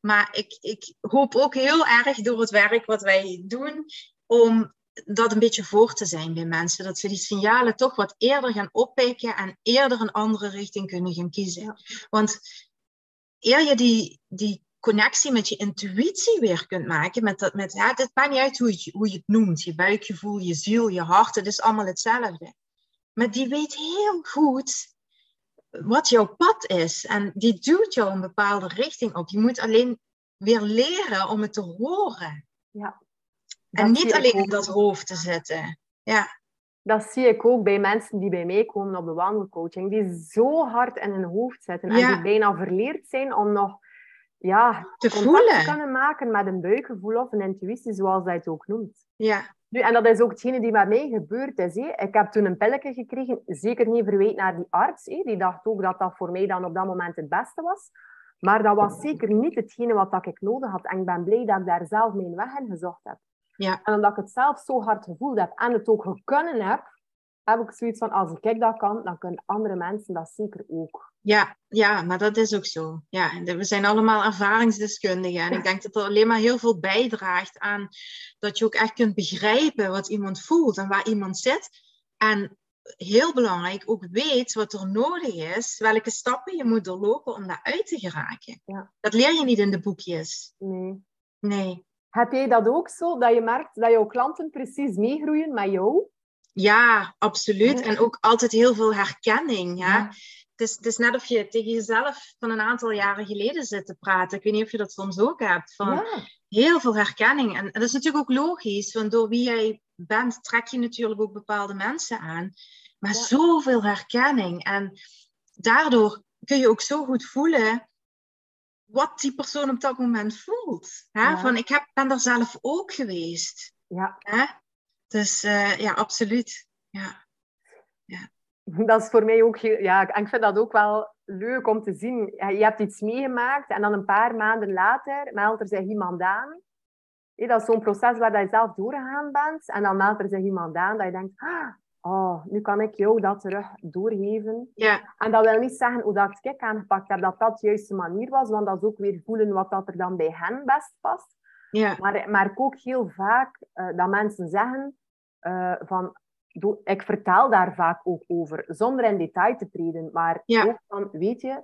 Maar ik, ik hoop ook heel erg door het werk wat wij doen, om dat een beetje voor te zijn bij mensen. Dat ze die signalen toch wat eerder gaan oppikken en eerder een andere richting kunnen gaan kiezen. Want eer je die, die connectie met je intuïtie weer kunt maken. Met dat, met, ja, het maakt niet uit hoe je, hoe je het noemt. Je buikgevoel, je ziel, je hart. Het is allemaal hetzelfde. Maar die weet heel goed wat jouw pad is. En die duwt jou een bepaalde richting op. Je moet alleen weer leren om het te horen. Ja. En niet alleen in dat hoofd te zitten. Ja. Dat zie ik ook bij mensen die bij mij komen op de wandelcoaching. Die zo hard in hun hoofd zitten. En die bijna verleerd zijn om nog ja, te voelen. kunnen maken met een buikgevoel of een intuïtie, zoals dat het ook noemt. Ja. Nu, en dat is ook hetgene die met mij gebeurd is. Ik heb toen een pilletje gekregen, zeker niet verwijt naar die arts. Die dacht ook dat dat voor mij dan op dat moment het beste was. Maar dat was zeker niet hetgene wat ik nodig had. En ik ben blij dat ik daar zelf mijn weg in gezocht heb. Ja. En omdat ik het zelf zo hard gevoeld heb en het ook kunnen heb, heb ik zoiets van, als ik dat kan, dan kunnen andere mensen dat zeker ook. Ja, ja, maar dat is ook zo. Ja, we zijn allemaal ervaringsdeskundigen. En ik denk dat er alleen maar heel veel bijdraagt aan dat je ook echt kunt begrijpen wat iemand voelt en waar iemand zit. En heel belangrijk, ook weet wat er nodig is, welke stappen je moet doorlopen om daaruit te geraken. Ja. Dat leer je niet in de boekjes. Nee. Nee. Heb jij dat ook zo, dat je merkt dat jouw klanten precies meegroeien met jou? Ja, absoluut. En ook altijd heel veel herkenning. Hè? Het, is, het is net of je tegen jezelf van een aantal jaren geleden zit te praten. Ik weet niet of je dat soms ook hebt. Van Ja. Heel veel herkenning. En, en dat is natuurlijk ook logisch, want door wie jij bent, trek je natuurlijk ook bepaalde mensen aan. Maar Ja. zoveel herkenning. En daardoor kun je ook zo goed voelen wat die persoon op dat moment voelt. Hè? Ja. Van, ik heb, ben daar zelf ook geweest. Ja, Hè? Dus eh, ja, absoluut. Ja. dat is voor mij ook. Ja, en ik vind dat ook wel leuk om te zien. Ja, Je hebt iets meegemaakt en dan een paar maanden later meldt er zich iemand aan. Dat is zo'n proces waar je zelf doorgegaan bent. En dan meldt er zich iemand aan dat je denkt... "Ah, Oh, nu kan ik jou dat terug doorgeven. Ja, En dat wil niet zeggen hoe dat ik aangepakt heb, dat dat de juiste manier was. Want dat is ook weer voelen wat dat er dan bij hen best past. ja, Maar, ik ook heel vaak eh, dat mensen zeggen eh, van... Ik vertel daar vaak ook over, zonder in detail te treden. Maar Ja. ook van, weet je,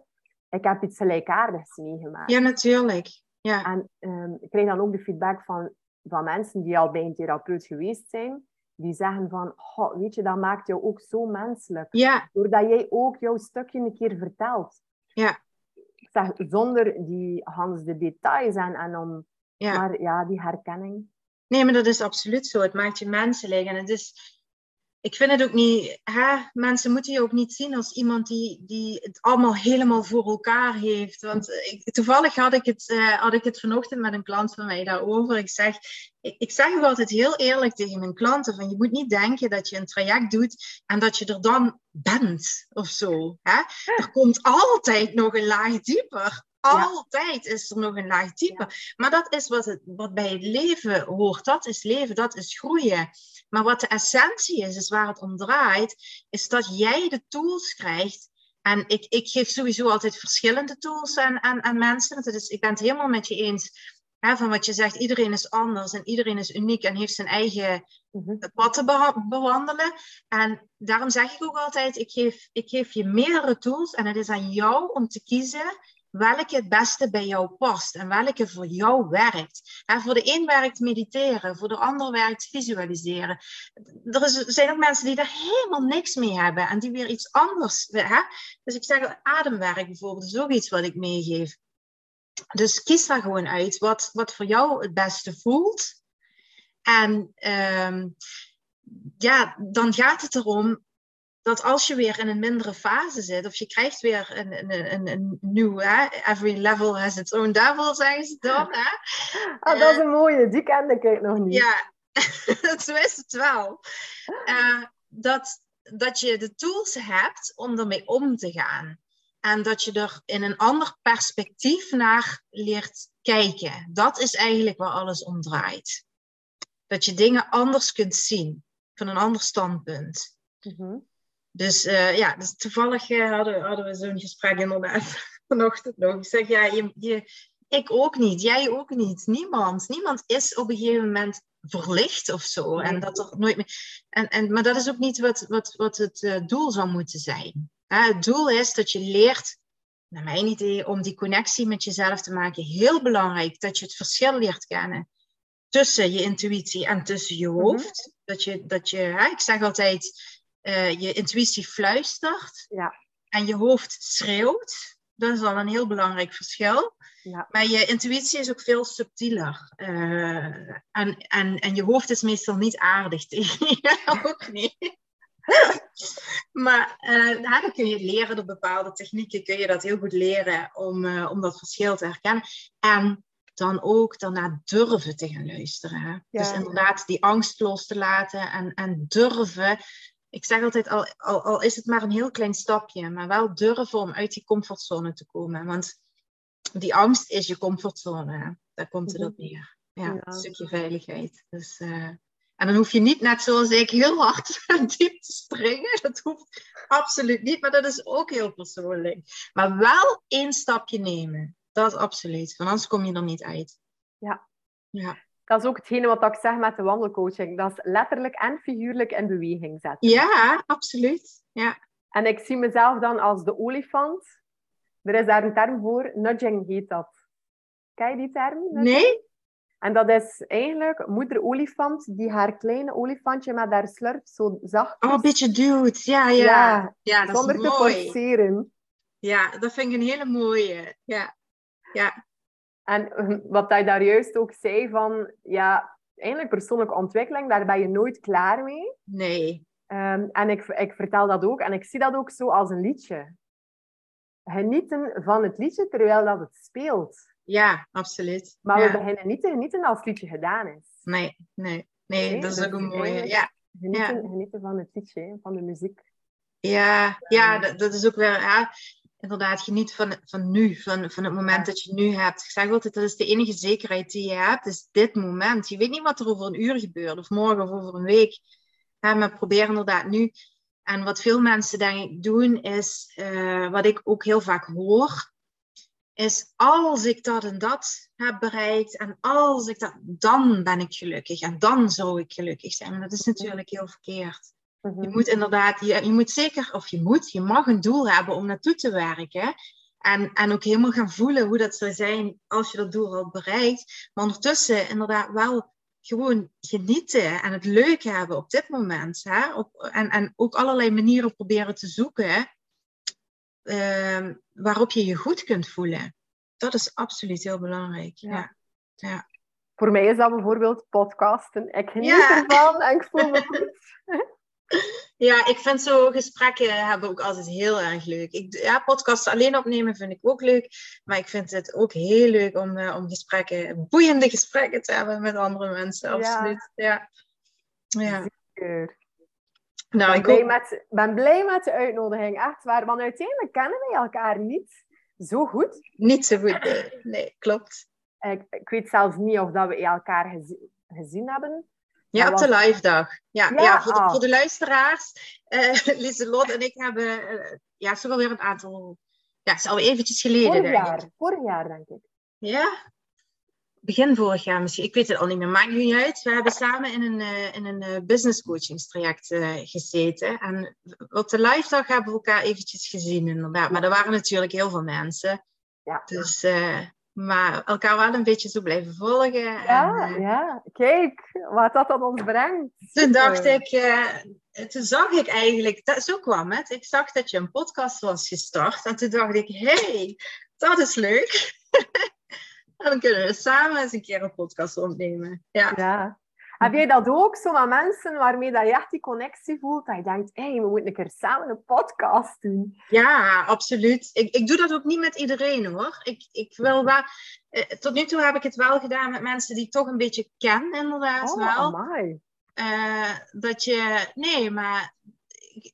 ik heb iets gelijkaardigs meegemaakt. ja, natuurlijk. Ja, En ehm, ik krijg dan ook de feedback van, van mensen die al bij een therapeut geweest zijn. Die zeggen van, "Goh, weet je, dat maakt jou ook zo menselijk. ja, Doordat jij ook jouw stukje een keer vertelt. Ja. Ik zeg, zonder die Hans de details en, en om... ja. Maar ja, die herkenning. Nee, maar dat is absoluut zo. Het maakt je menselijk. En het is, ik vind het ook niet, hè? mensen moeten je ook niet zien als iemand die, die het allemaal helemaal voor elkaar heeft. Want ik, toevallig had ik, het, eh, had ik het vanochtend met een klant van mij daarover. Ik zeg, ik, ik zeg ook altijd heel eerlijk tegen mijn klanten: van je moet niet denken dat je een traject doet en dat je er dan bent of zo. Hè? Er komt altijd nog een laag dieper. Altijd is er nog een laag dieper. Maar dat is wat, het, wat bij het leven hoort. Dat is leven, dat is groeien. Maar wat de essentie is, is waar het om draait, is dat jij de tools krijgt. En ik, ik geef sowieso altijd verschillende tools aan, aan, aan mensen. Dat is, ik ben het helemaal met je eens. Hè, van wat je zegt, iedereen is anders en iedereen is uniek en heeft zijn eigen Mhm. pad te bewandelen. En daarom zeg ik ook altijd, ik geef, ik geef je meerdere tools en het is aan jou om te kiezen welke het beste bij jou past en welke voor jou werkt. En voor de een werkt mediteren, voor de ander werkt visualiseren. Er zijn ook mensen die daar helemaal niks mee hebben en die weer iets anders. Hè? Dus ik zeg, ademwerk bijvoorbeeld is ook iets wat ik meegeef. Dus kies daar gewoon uit wat, wat voor jou het beste voelt. En ehm, ja, dan gaat het erom dat als je weer in een mindere fase zit, of je krijgt weer een, een, een, een nieuw, hè, every level has its own devil, zeggen ze dan. Hè? Ah, dat is een mooie, die kende ik nog niet. Ja, zo is het wel. Eh, dat, dat je de tools hebt om ermee om te gaan. En dat je er in een ander perspectief naar leert kijken. Dat is eigenlijk waar alles om draait. Dat je dingen anders kunt zien, van een ander standpunt. Mhm. Dus eh, ja, dus toevallig eh, hadden, hadden we zo'n gesprek inderdaad vanochtend nog. Ik zeg, ja, je, je, ik ook niet, jij ook niet, niemand. Niemand is op een gegeven moment verlicht of zo. Nee. En dat er nooit meer... En, en, maar dat is ook niet wat, wat, wat het eh, doel zou moeten zijn. Het doel is dat je leert, naar mijn idee, om die connectie met jezelf te maken. Heel belangrijk dat je het verschil leert kennen tussen je intuïtie en tussen je hoofd. Dat je, dat je ik zeg altijd, eh, je intuïtie fluistert Ja. en je hoofd schreeuwt. Dat is al een heel belangrijk verschil. Ja. Maar je intuïtie is ook veel subtieler. Eh, en, en, en je hoofd is meestal niet aardig tegen je, ook niet. maar ja, dan kun je leren door bepaalde technieken, kun je dat heel goed leren om, om dat verschil te herkennen. En dan ook daarna durven te gaan luisteren. Hè? Ja. Dus inderdaad die angst los te laten en, en durven. Ik zeg altijd, al, al, al is het maar een heel klein stapje, maar wel durven om uit die comfortzone te komen. Want die angst is je comfortzone. Daar komt het op neer. Ja, Ja. een stukje veiligheid. Dus, eh, en dan hoef je niet, net zoals ik, heel hard en diep te springen. Dat hoeft absoluut niet, maar dat is ook heel persoonlijk. Maar wel één stapje nemen. Dat is absoluut, want anders kom je er niet uit. Ja. Ja, Dat is ook hetgene wat ik zeg met de wandelcoaching. Dat is letterlijk en figuurlijk in beweging zetten. ja absoluut. Ja. En ik zie mezelf dan als de olifant. Er is daar een term voor, nudging heet dat. Ken je die term? Nudging? Nee? En dat is eigenlijk moeder olifant die haar kleine olifantje met haar slurp zo zacht. Oh, een beetje duwt. Ja, ja. ja, ja dat zonder is te mooi. forceren. Ja, dat vind ik een hele mooie. Ja, ja. En eh, wat hij daar juist ook zei van, ja, eigenlijk persoonlijke ontwikkeling, daar ben je nooit klaar mee. Nee. Ehm, en ik, ik vertel dat ook, en ik zie dat ook zo als een liedje. Genieten van het liedje terwijl dat het speelt. Ja, absoluut. Maar ja. we beginnen niet te genieten als het liedje gedaan is. Nee, nee, nee, Nee, dat is ook een mooie. Ja, Genieten, genieten van het liedje, van de muziek. ja, ja dat, dat is ook weer, ja, inderdaad, geniet van, van nu, van, van het moment dat je nu hebt. Ik zeg altijd, dat is de enige zekerheid die je hebt, is dit moment. Je weet niet wat er over een uur gebeurt, of morgen of over een week. Maar probeer inderdaad nu. En wat veel mensen denk ik doen, is, eh, wat ik ook heel vaak hoor, is als ik dat en dat heb bereikt en als ik dat, dan ben ik gelukkig en dan zou ik gelukkig zijn. Maar dat is natuurlijk heel verkeerd. Mhm. Je moet inderdaad, je, je moet zeker, of je moet, je mag een doel hebben om naartoe te werken. En, en ook helemaal gaan voelen hoe dat zou zijn als je dat doel al bereikt. Maar ondertussen inderdaad wel gewoon genieten en het leuk hebben op dit moment. Hè? Op, en, en ook allerlei manieren proberen te zoeken ehm, waarop je je goed kunt voelen. Dat is absoluut heel belangrijk. Ja. Ja. Voor mij is dat bijvoorbeeld podcasten. Ik geniet Ja. ervan en ik voel me goed. Ja, ik vind zo gesprekken hebben ook altijd heel erg leuk. Ik, ja, podcasts alleen opnemen vind ik ook leuk. Maar ik vind het ook heel leuk om, eh, om gesprekken, boeiende gesprekken te hebben met andere mensen. Absoluut. Ja. Ja. Zeker. Nou, ben, ik blij ook, met, ben blij met de uitnodiging, echt waar. Want uiteindelijk kennen wij elkaar niet zo goed. niet zo goed. Nee, nee klopt. Ik, ik weet zelfs niet of dat we elkaar gezi- gezien hebben. Ja, op de live dag. Ja, Ja, ja, voor, de, ah. voor de luisteraars. eh Lieselot en ik hebben, eh, ja, is alweer een aantal, ja, het is al eventjes geleden. Vorig jaar, vorig jaar denk ik. Ja? Begin vorig jaar misschien. Ik weet het al niet meer. Maakt niet uit. We hebben samen in een, eh, in een business coachingstraject gezeten. En op de live dag hebben we elkaar eventjes gezien inderdaad. Maar er waren natuurlijk heel veel mensen. Ja. Dus, maar elkaar wel een beetje zo blijven volgen. Ja, en, eh, ja. Kijk, wat dat dan ons brengt. toen dacht ik, eh, toen zag ik eigenlijk, dat, zo kwam het. Ik zag dat je een podcast was gestart. En toen dacht ik, hey, dat is leuk. dan kunnen we samen eens een keer een podcast opnemen. Ja. Ja. Heb jij dat ook, zo met mensen waarmee dat je echt die connectie voelt? Dat je denkt, hé, hey, we moeten een keer samen een podcast doen. Ja, absoluut. Ik, ik doe dat ook niet met iedereen hoor. Ik, ik wil wel, eh, tot nu toe heb ik het wel gedaan met mensen die ik toch een beetje ken, inderdaad. Oh, wel. amai. Eh, dat je, nee, maar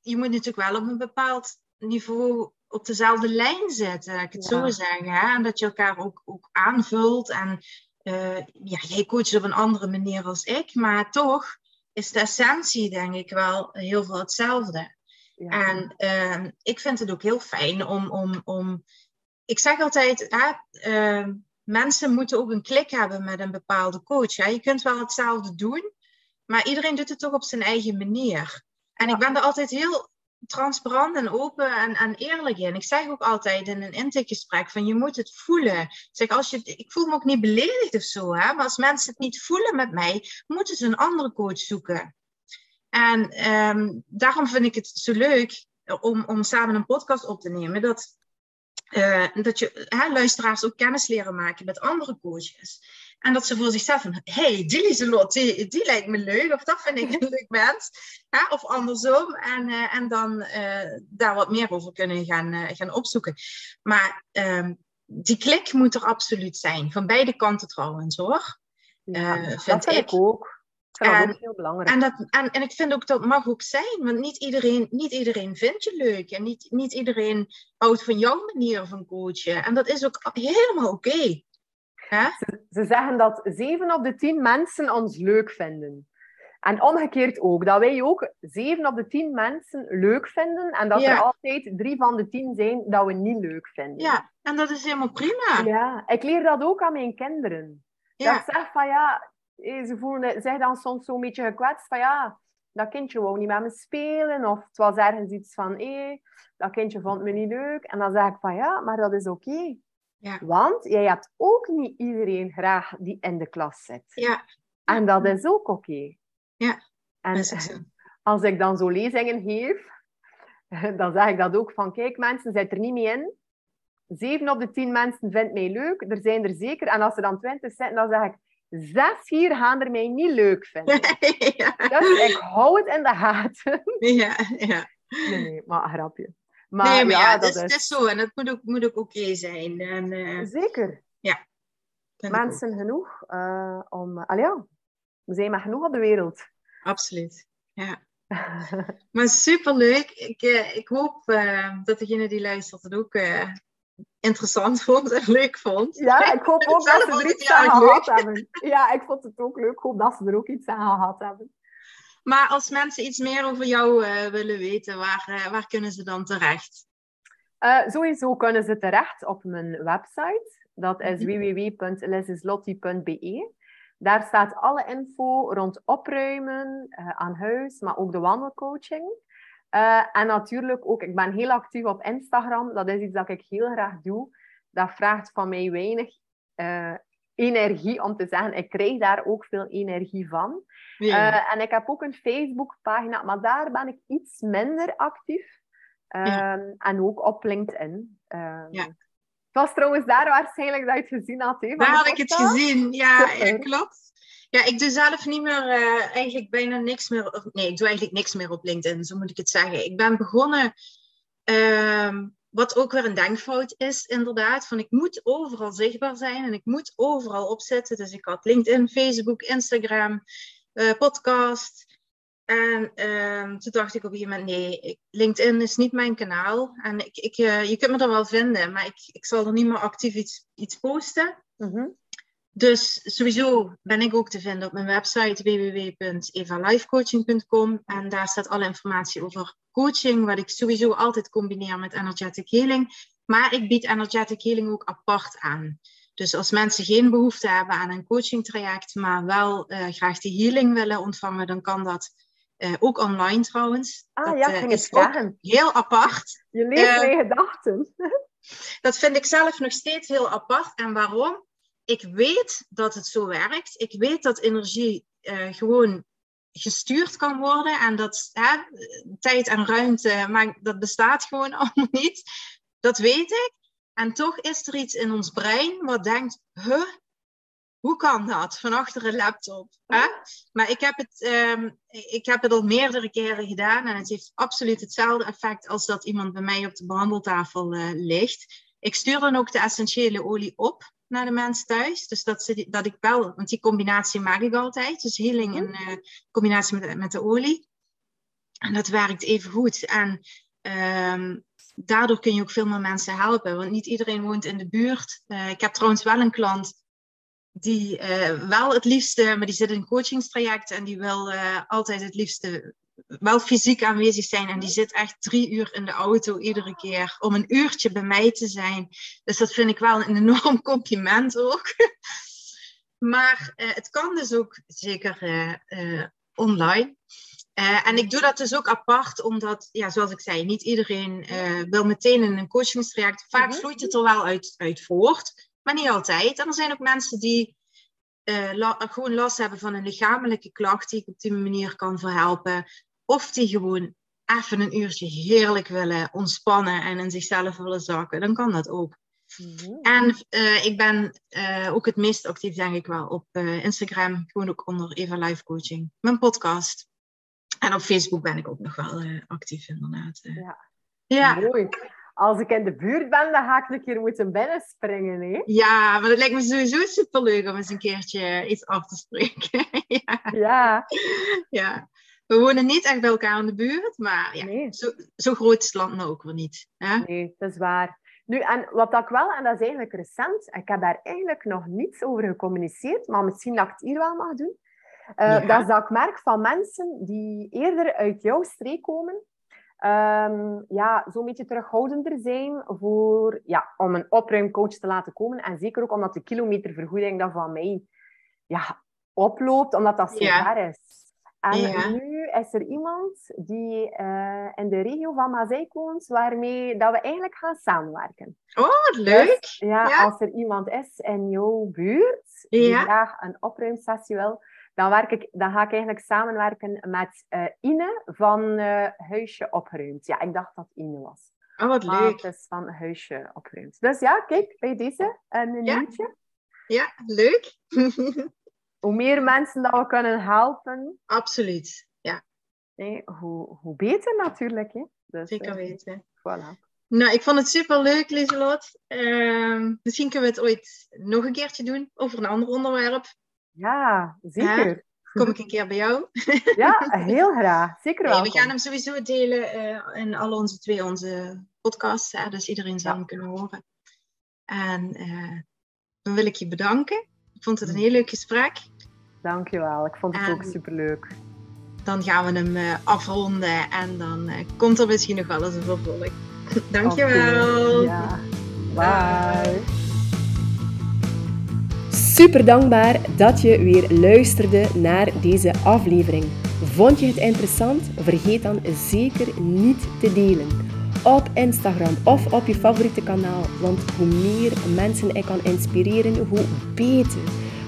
je moet natuurlijk wel op een bepaald niveau op dezelfde lijn zitten, ik het Ja. zo zeggen. Hè? En dat je elkaar ook, ook aanvult. En eh, ja, jij coacht op een andere manier als ik, maar toch is de essentie, denk ik, wel heel veel hetzelfde. Ja. En ehm, ik vind het ook heel fijn om. om, om ik zeg altijd, hè, ehm, mensen moeten ook een klik hebben met een bepaalde coach. Hè. Je kunt wel hetzelfde doen, maar iedereen doet het toch op zijn eigen manier. En Ja. ik ben er altijd heel transparant en open en, en eerlijk in. Ik zeg ook altijd in een intakegesprek van je moet het voelen. Ik zeg, als je, ik voel me ook niet beledigd of zo, hè, maar als mensen het niet voelen met mij, moeten ze een andere coach zoeken. En ehm, daarom vind ik het zo leuk om, om samen een podcast op te nemen. Dat, eh, dat je luisteraars ook kennis leren maken met andere coaches. En dat ze voor zichzelf van, hey, die Lieselot, die, die lijkt me leuk. Of dat vind ik een leuk mens. Hè, of andersom. En, eh, en dan eh, daar wat meer over kunnen gaan, eh, gaan opzoeken. Maar ehm, die klik moet er absoluut zijn. Van beide kanten trouwens hoor. Ja, eh, dat vind vind ik. ook. Vind dat En- ook heel belangrijk. En, dat, en, en ik vind ook dat mag ook zijn, want niet iedereen, niet iedereen vindt je leuk. En niet, niet iedereen houdt van jouw manier van coachen. En dat is ook helemaal oké. Hè? Ze, ze zeggen dat zeven op de tien mensen ons leuk vinden. En omgekeerd ook, dat wij ook zeven op de tien mensen leuk vinden en dat Ja. er altijd drie van de tien zijn dat we niet leuk vinden. Ja, en dat is helemaal prima. Ja, ik leer dat ook aan mijn kinderen. Dat Ja, ik zeg van ja, eh, ze voelen zich dan soms zo'n beetje gekwetst van ja, dat kindje wou niet met me spelen of het was ergens iets van hé, dat kindje vond me niet leuk. En dan zeg ik van ja, maar dat is oké. Ja. Want jij hebt ook niet iedereen graag die in de klas zit. Ja. En dat is ook oké. Ja, En als ik dan zo lezingen geef, dan zeg ik dat ook van, kijk mensen, zit er niet mee in. Zeven op de tien mensen vindt mij leuk. Er zijn er zeker. En als er dan twintig zitten, dan zeg ik, zes hier gaan er mij niet leuk vinden. ja. Dus ik hou het in de gaten. Ja, ja. Nee, nee, maar een grapje. Maar, nee, maar ja, ja, dat is, zo en het moet ook, moet ook oké zijn. En, eh, Zeker. ook. Mensen genoeg eh, om... Uh, ja, we zijn maar genoeg op de wereld. Absoluut. Ja. Maar superleuk. Ik, eh, ik hoop eh, dat degene die luistert het ook eh, interessant vond en leuk vond. Ja, ik hoop ook dat ze er iets aan gehad hebben. Ja, ik vond het ook leuk. Ik hoop dat ze er ook iets aan gehad hebben. Maar als mensen iets meer over jou eh, willen weten, waar, eh, waar kunnen ze dan terecht? Eh, sowieso kunnen ze terecht op mijn website. Dat is Mhm. www.lisislotti.be. Daar staat alle info rond opruimen aan huis, maar ook de wandelcoaching. En natuurlijk ook, ik ben heel actief op Instagram. Dat is iets dat ik heel graag doe. Dat vraagt van mij weinig energie om te zeggen. Ik krijg daar ook veel energie van. Ja. Eh, en ik heb ook een Facebookpagina, maar daar ben ik iets minder actief. Ja. Ehm, En ook op LinkedIn. Ehm, Ja. Het was trouwens daar waarschijnlijk dat je het gezien had. Van Daar had ik het gezien. Ja, klopt. Ja, ik doe zelf niet meer, eh, eigenlijk bijna niks meer. of- Nee, ik doe eigenlijk niks meer op LinkedIn, zo moet ik het zeggen. Ik ben begonnen, ehm, wat ook weer een denkfout is, inderdaad. Van ik moet overal zichtbaar zijn en ik moet overal opzetten. Dus ik had LinkedIn, Facebook, Instagram, eh, podcast. En ehm, toen dacht ik op een gegeven moment, nee, LinkedIn is niet mijn kanaal. En ik, ik, eh, je kunt me er wel vinden, maar ik, ik zal er niet meer actief iets, iets posten. Mhm. Dus sowieso ben ik ook te vinden op mijn website www.evalifecoaching.com. En daar staat alle informatie over coaching, wat ik sowieso altijd combineer met energetic healing. Maar ik bied energetic healing ook apart aan. Dus als mensen geen behoefte hebben aan een coaching traject, maar wel eh, graag die healing willen ontvangen, dan kan dat eh, ook online trouwens. Ah dat ja, eh, ging ook vragen. heel apart. Je leest Eh, mijn gedachten. Dat vind ik zelf nog steeds heel apart. En waarom? Ik weet dat het zo werkt. Ik weet dat energie eh, gewoon gestuurd kan worden. En dat hè, tijd en ruimte, maar dat bestaat gewoon allemaal niet. Dat weet ik. En toch is er iets in ons brein wat denkt, huh? Hoe kan dat? Van achter een laptop. Hè? Maar ik heb, het, ehm, ik heb het al meerdere keren gedaan en het heeft absoluut hetzelfde effect als dat iemand bij mij op de behandeltafel eh, ligt. Ik stuur dan ook de essentiële olie op naar de mensen thuis. Dus dat, ze die- dat ik wel, want die combinatie maak ik altijd. Dus healing in eh, combinatie met, met de olie. En dat werkt even goed. En ehm, daardoor kun je ook veel meer mensen helpen. Want niet iedereen woont in de buurt. Eh, ik heb trouwens wel een klant die eh, wel het liefste, maar die zit in een coachingstraject en die wil altijd het liefste wel fysiek aanwezig zijn. En die zit echt drie uur in de auto iedere keer om een uurtje bij mij te zijn. Dus dat vind ik wel een enorm compliment ook. maar eh, het kan dus ook zeker eh, eh, online. En ik doe dat dus ook apart, omdat, ja, zoals ik zei, niet iedereen wil meteen in een coachingstraject. Vaak Mhm. vloeit het er wel uit, uit voort, maar niet altijd. En er zijn ook mensen die la- gewoon last hebben van een lichamelijke klacht die ik op die manier kan verhelpen. Of die gewoon even een uurtje heerlijk willen ontspannen en in zichzelf willen zakken. Dan kan dat ook. Mhm. En eh, ik ben eh, ook het meest actief, denk ik wel, op eh, Instagram. Gewoon ook onder Eva Life Coaching. Mijn podcast. En op Facebook ben ik ook nog wel actief, inderdaad. Ja. Ja. Mooi. Als ik in de buurt ben, dan ga ik een keer moeten binnenspringen. Hè? ja, maar het lijkt me sowieso superleuk om eens een keertje iets af te spreken. ja, Ja, ja. We wonen niet echt bij elkaar in de buurt, maar ja, nee. zo, zo groot is het land nou ook weer niet. Hè? Nee, dat is waar. Nu, en wat dat ik wel, en dat is eigenlijk recent, ik heb daar eigenlijk nog niets over gecommuniceerd, maar misschien dat ik het hier wel mag doen. Eh, Ja. Dat is dat ik merk van mensen die eerder uit jouw streek komen, ehm, ja, zo'n beetje terughoudender zijn voor, ja, om een opruimcoach te laten komen. En zeker ook omdat de kilometervergoeding dat van mij ja, oploopt, omdat dat zo Ja. ver is. En nu is er iemand die uh, in de regio van Mazeik woont, waarmee dat we eigenlijk gaan samenwerken. Oh, leuk! Dus, ja, als er iemand is in jouw buurt die graag een opruimsessie wil, dan, werk ik, dan ga ik eigenlijk samenwerken met uh, Ine van uh, Huisje Opgeruimd. Ja, ik dacht dat Ine was. Oh, wat leuk. Het is van Huisje Opgeruimd. Dus ja, kijk, bij deze een ja. nieuwtje. Ja, leuk. hoe meer mensen dat we kunnen helpen. Absoluut, ja. Nee, hoe, hoe beter natuurlijk. Hè? Dus, Zeker uh, weten. Voilà. Nou, ik vond het super leuk, Lieselot. Uh, misschien kunnen we het ooit nog een keertje doen over een ander onderwerp. Ja, zeker. Ja, kom ik een keer bij jou. ja, heel graag. Zeker wel. we gaan hem sowieso delen uh, in al onze twee onze podcasts. Hè, dus iedereen zou hem kunnen horen. En uh, dan wil ik je bedanken. Ik vond het een heel leuk gesprek. Dankjewel, ik vond het ook superleuk. Dan gaan we hem uh, afronden en dan uh, komt er misschien nog wel eens een vervolg. Dankjewel. Okay. Ja. Bye. Super dankbaar dat je weer luisterde naar deze aflevering. Vond je het interessant? Vergeet dan zeker niet te delen. Op Instagram of op je favoriete kanaal. Want hoe meer mensen ik kan inspireren, hoe beter.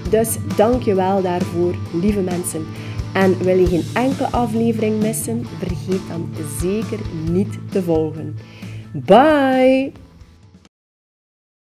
Dus dank je wel daarvoor, lieve mensen. En wil je geen enkele aflevering missen? Vergeet dan zeker niet te volgen. Bye!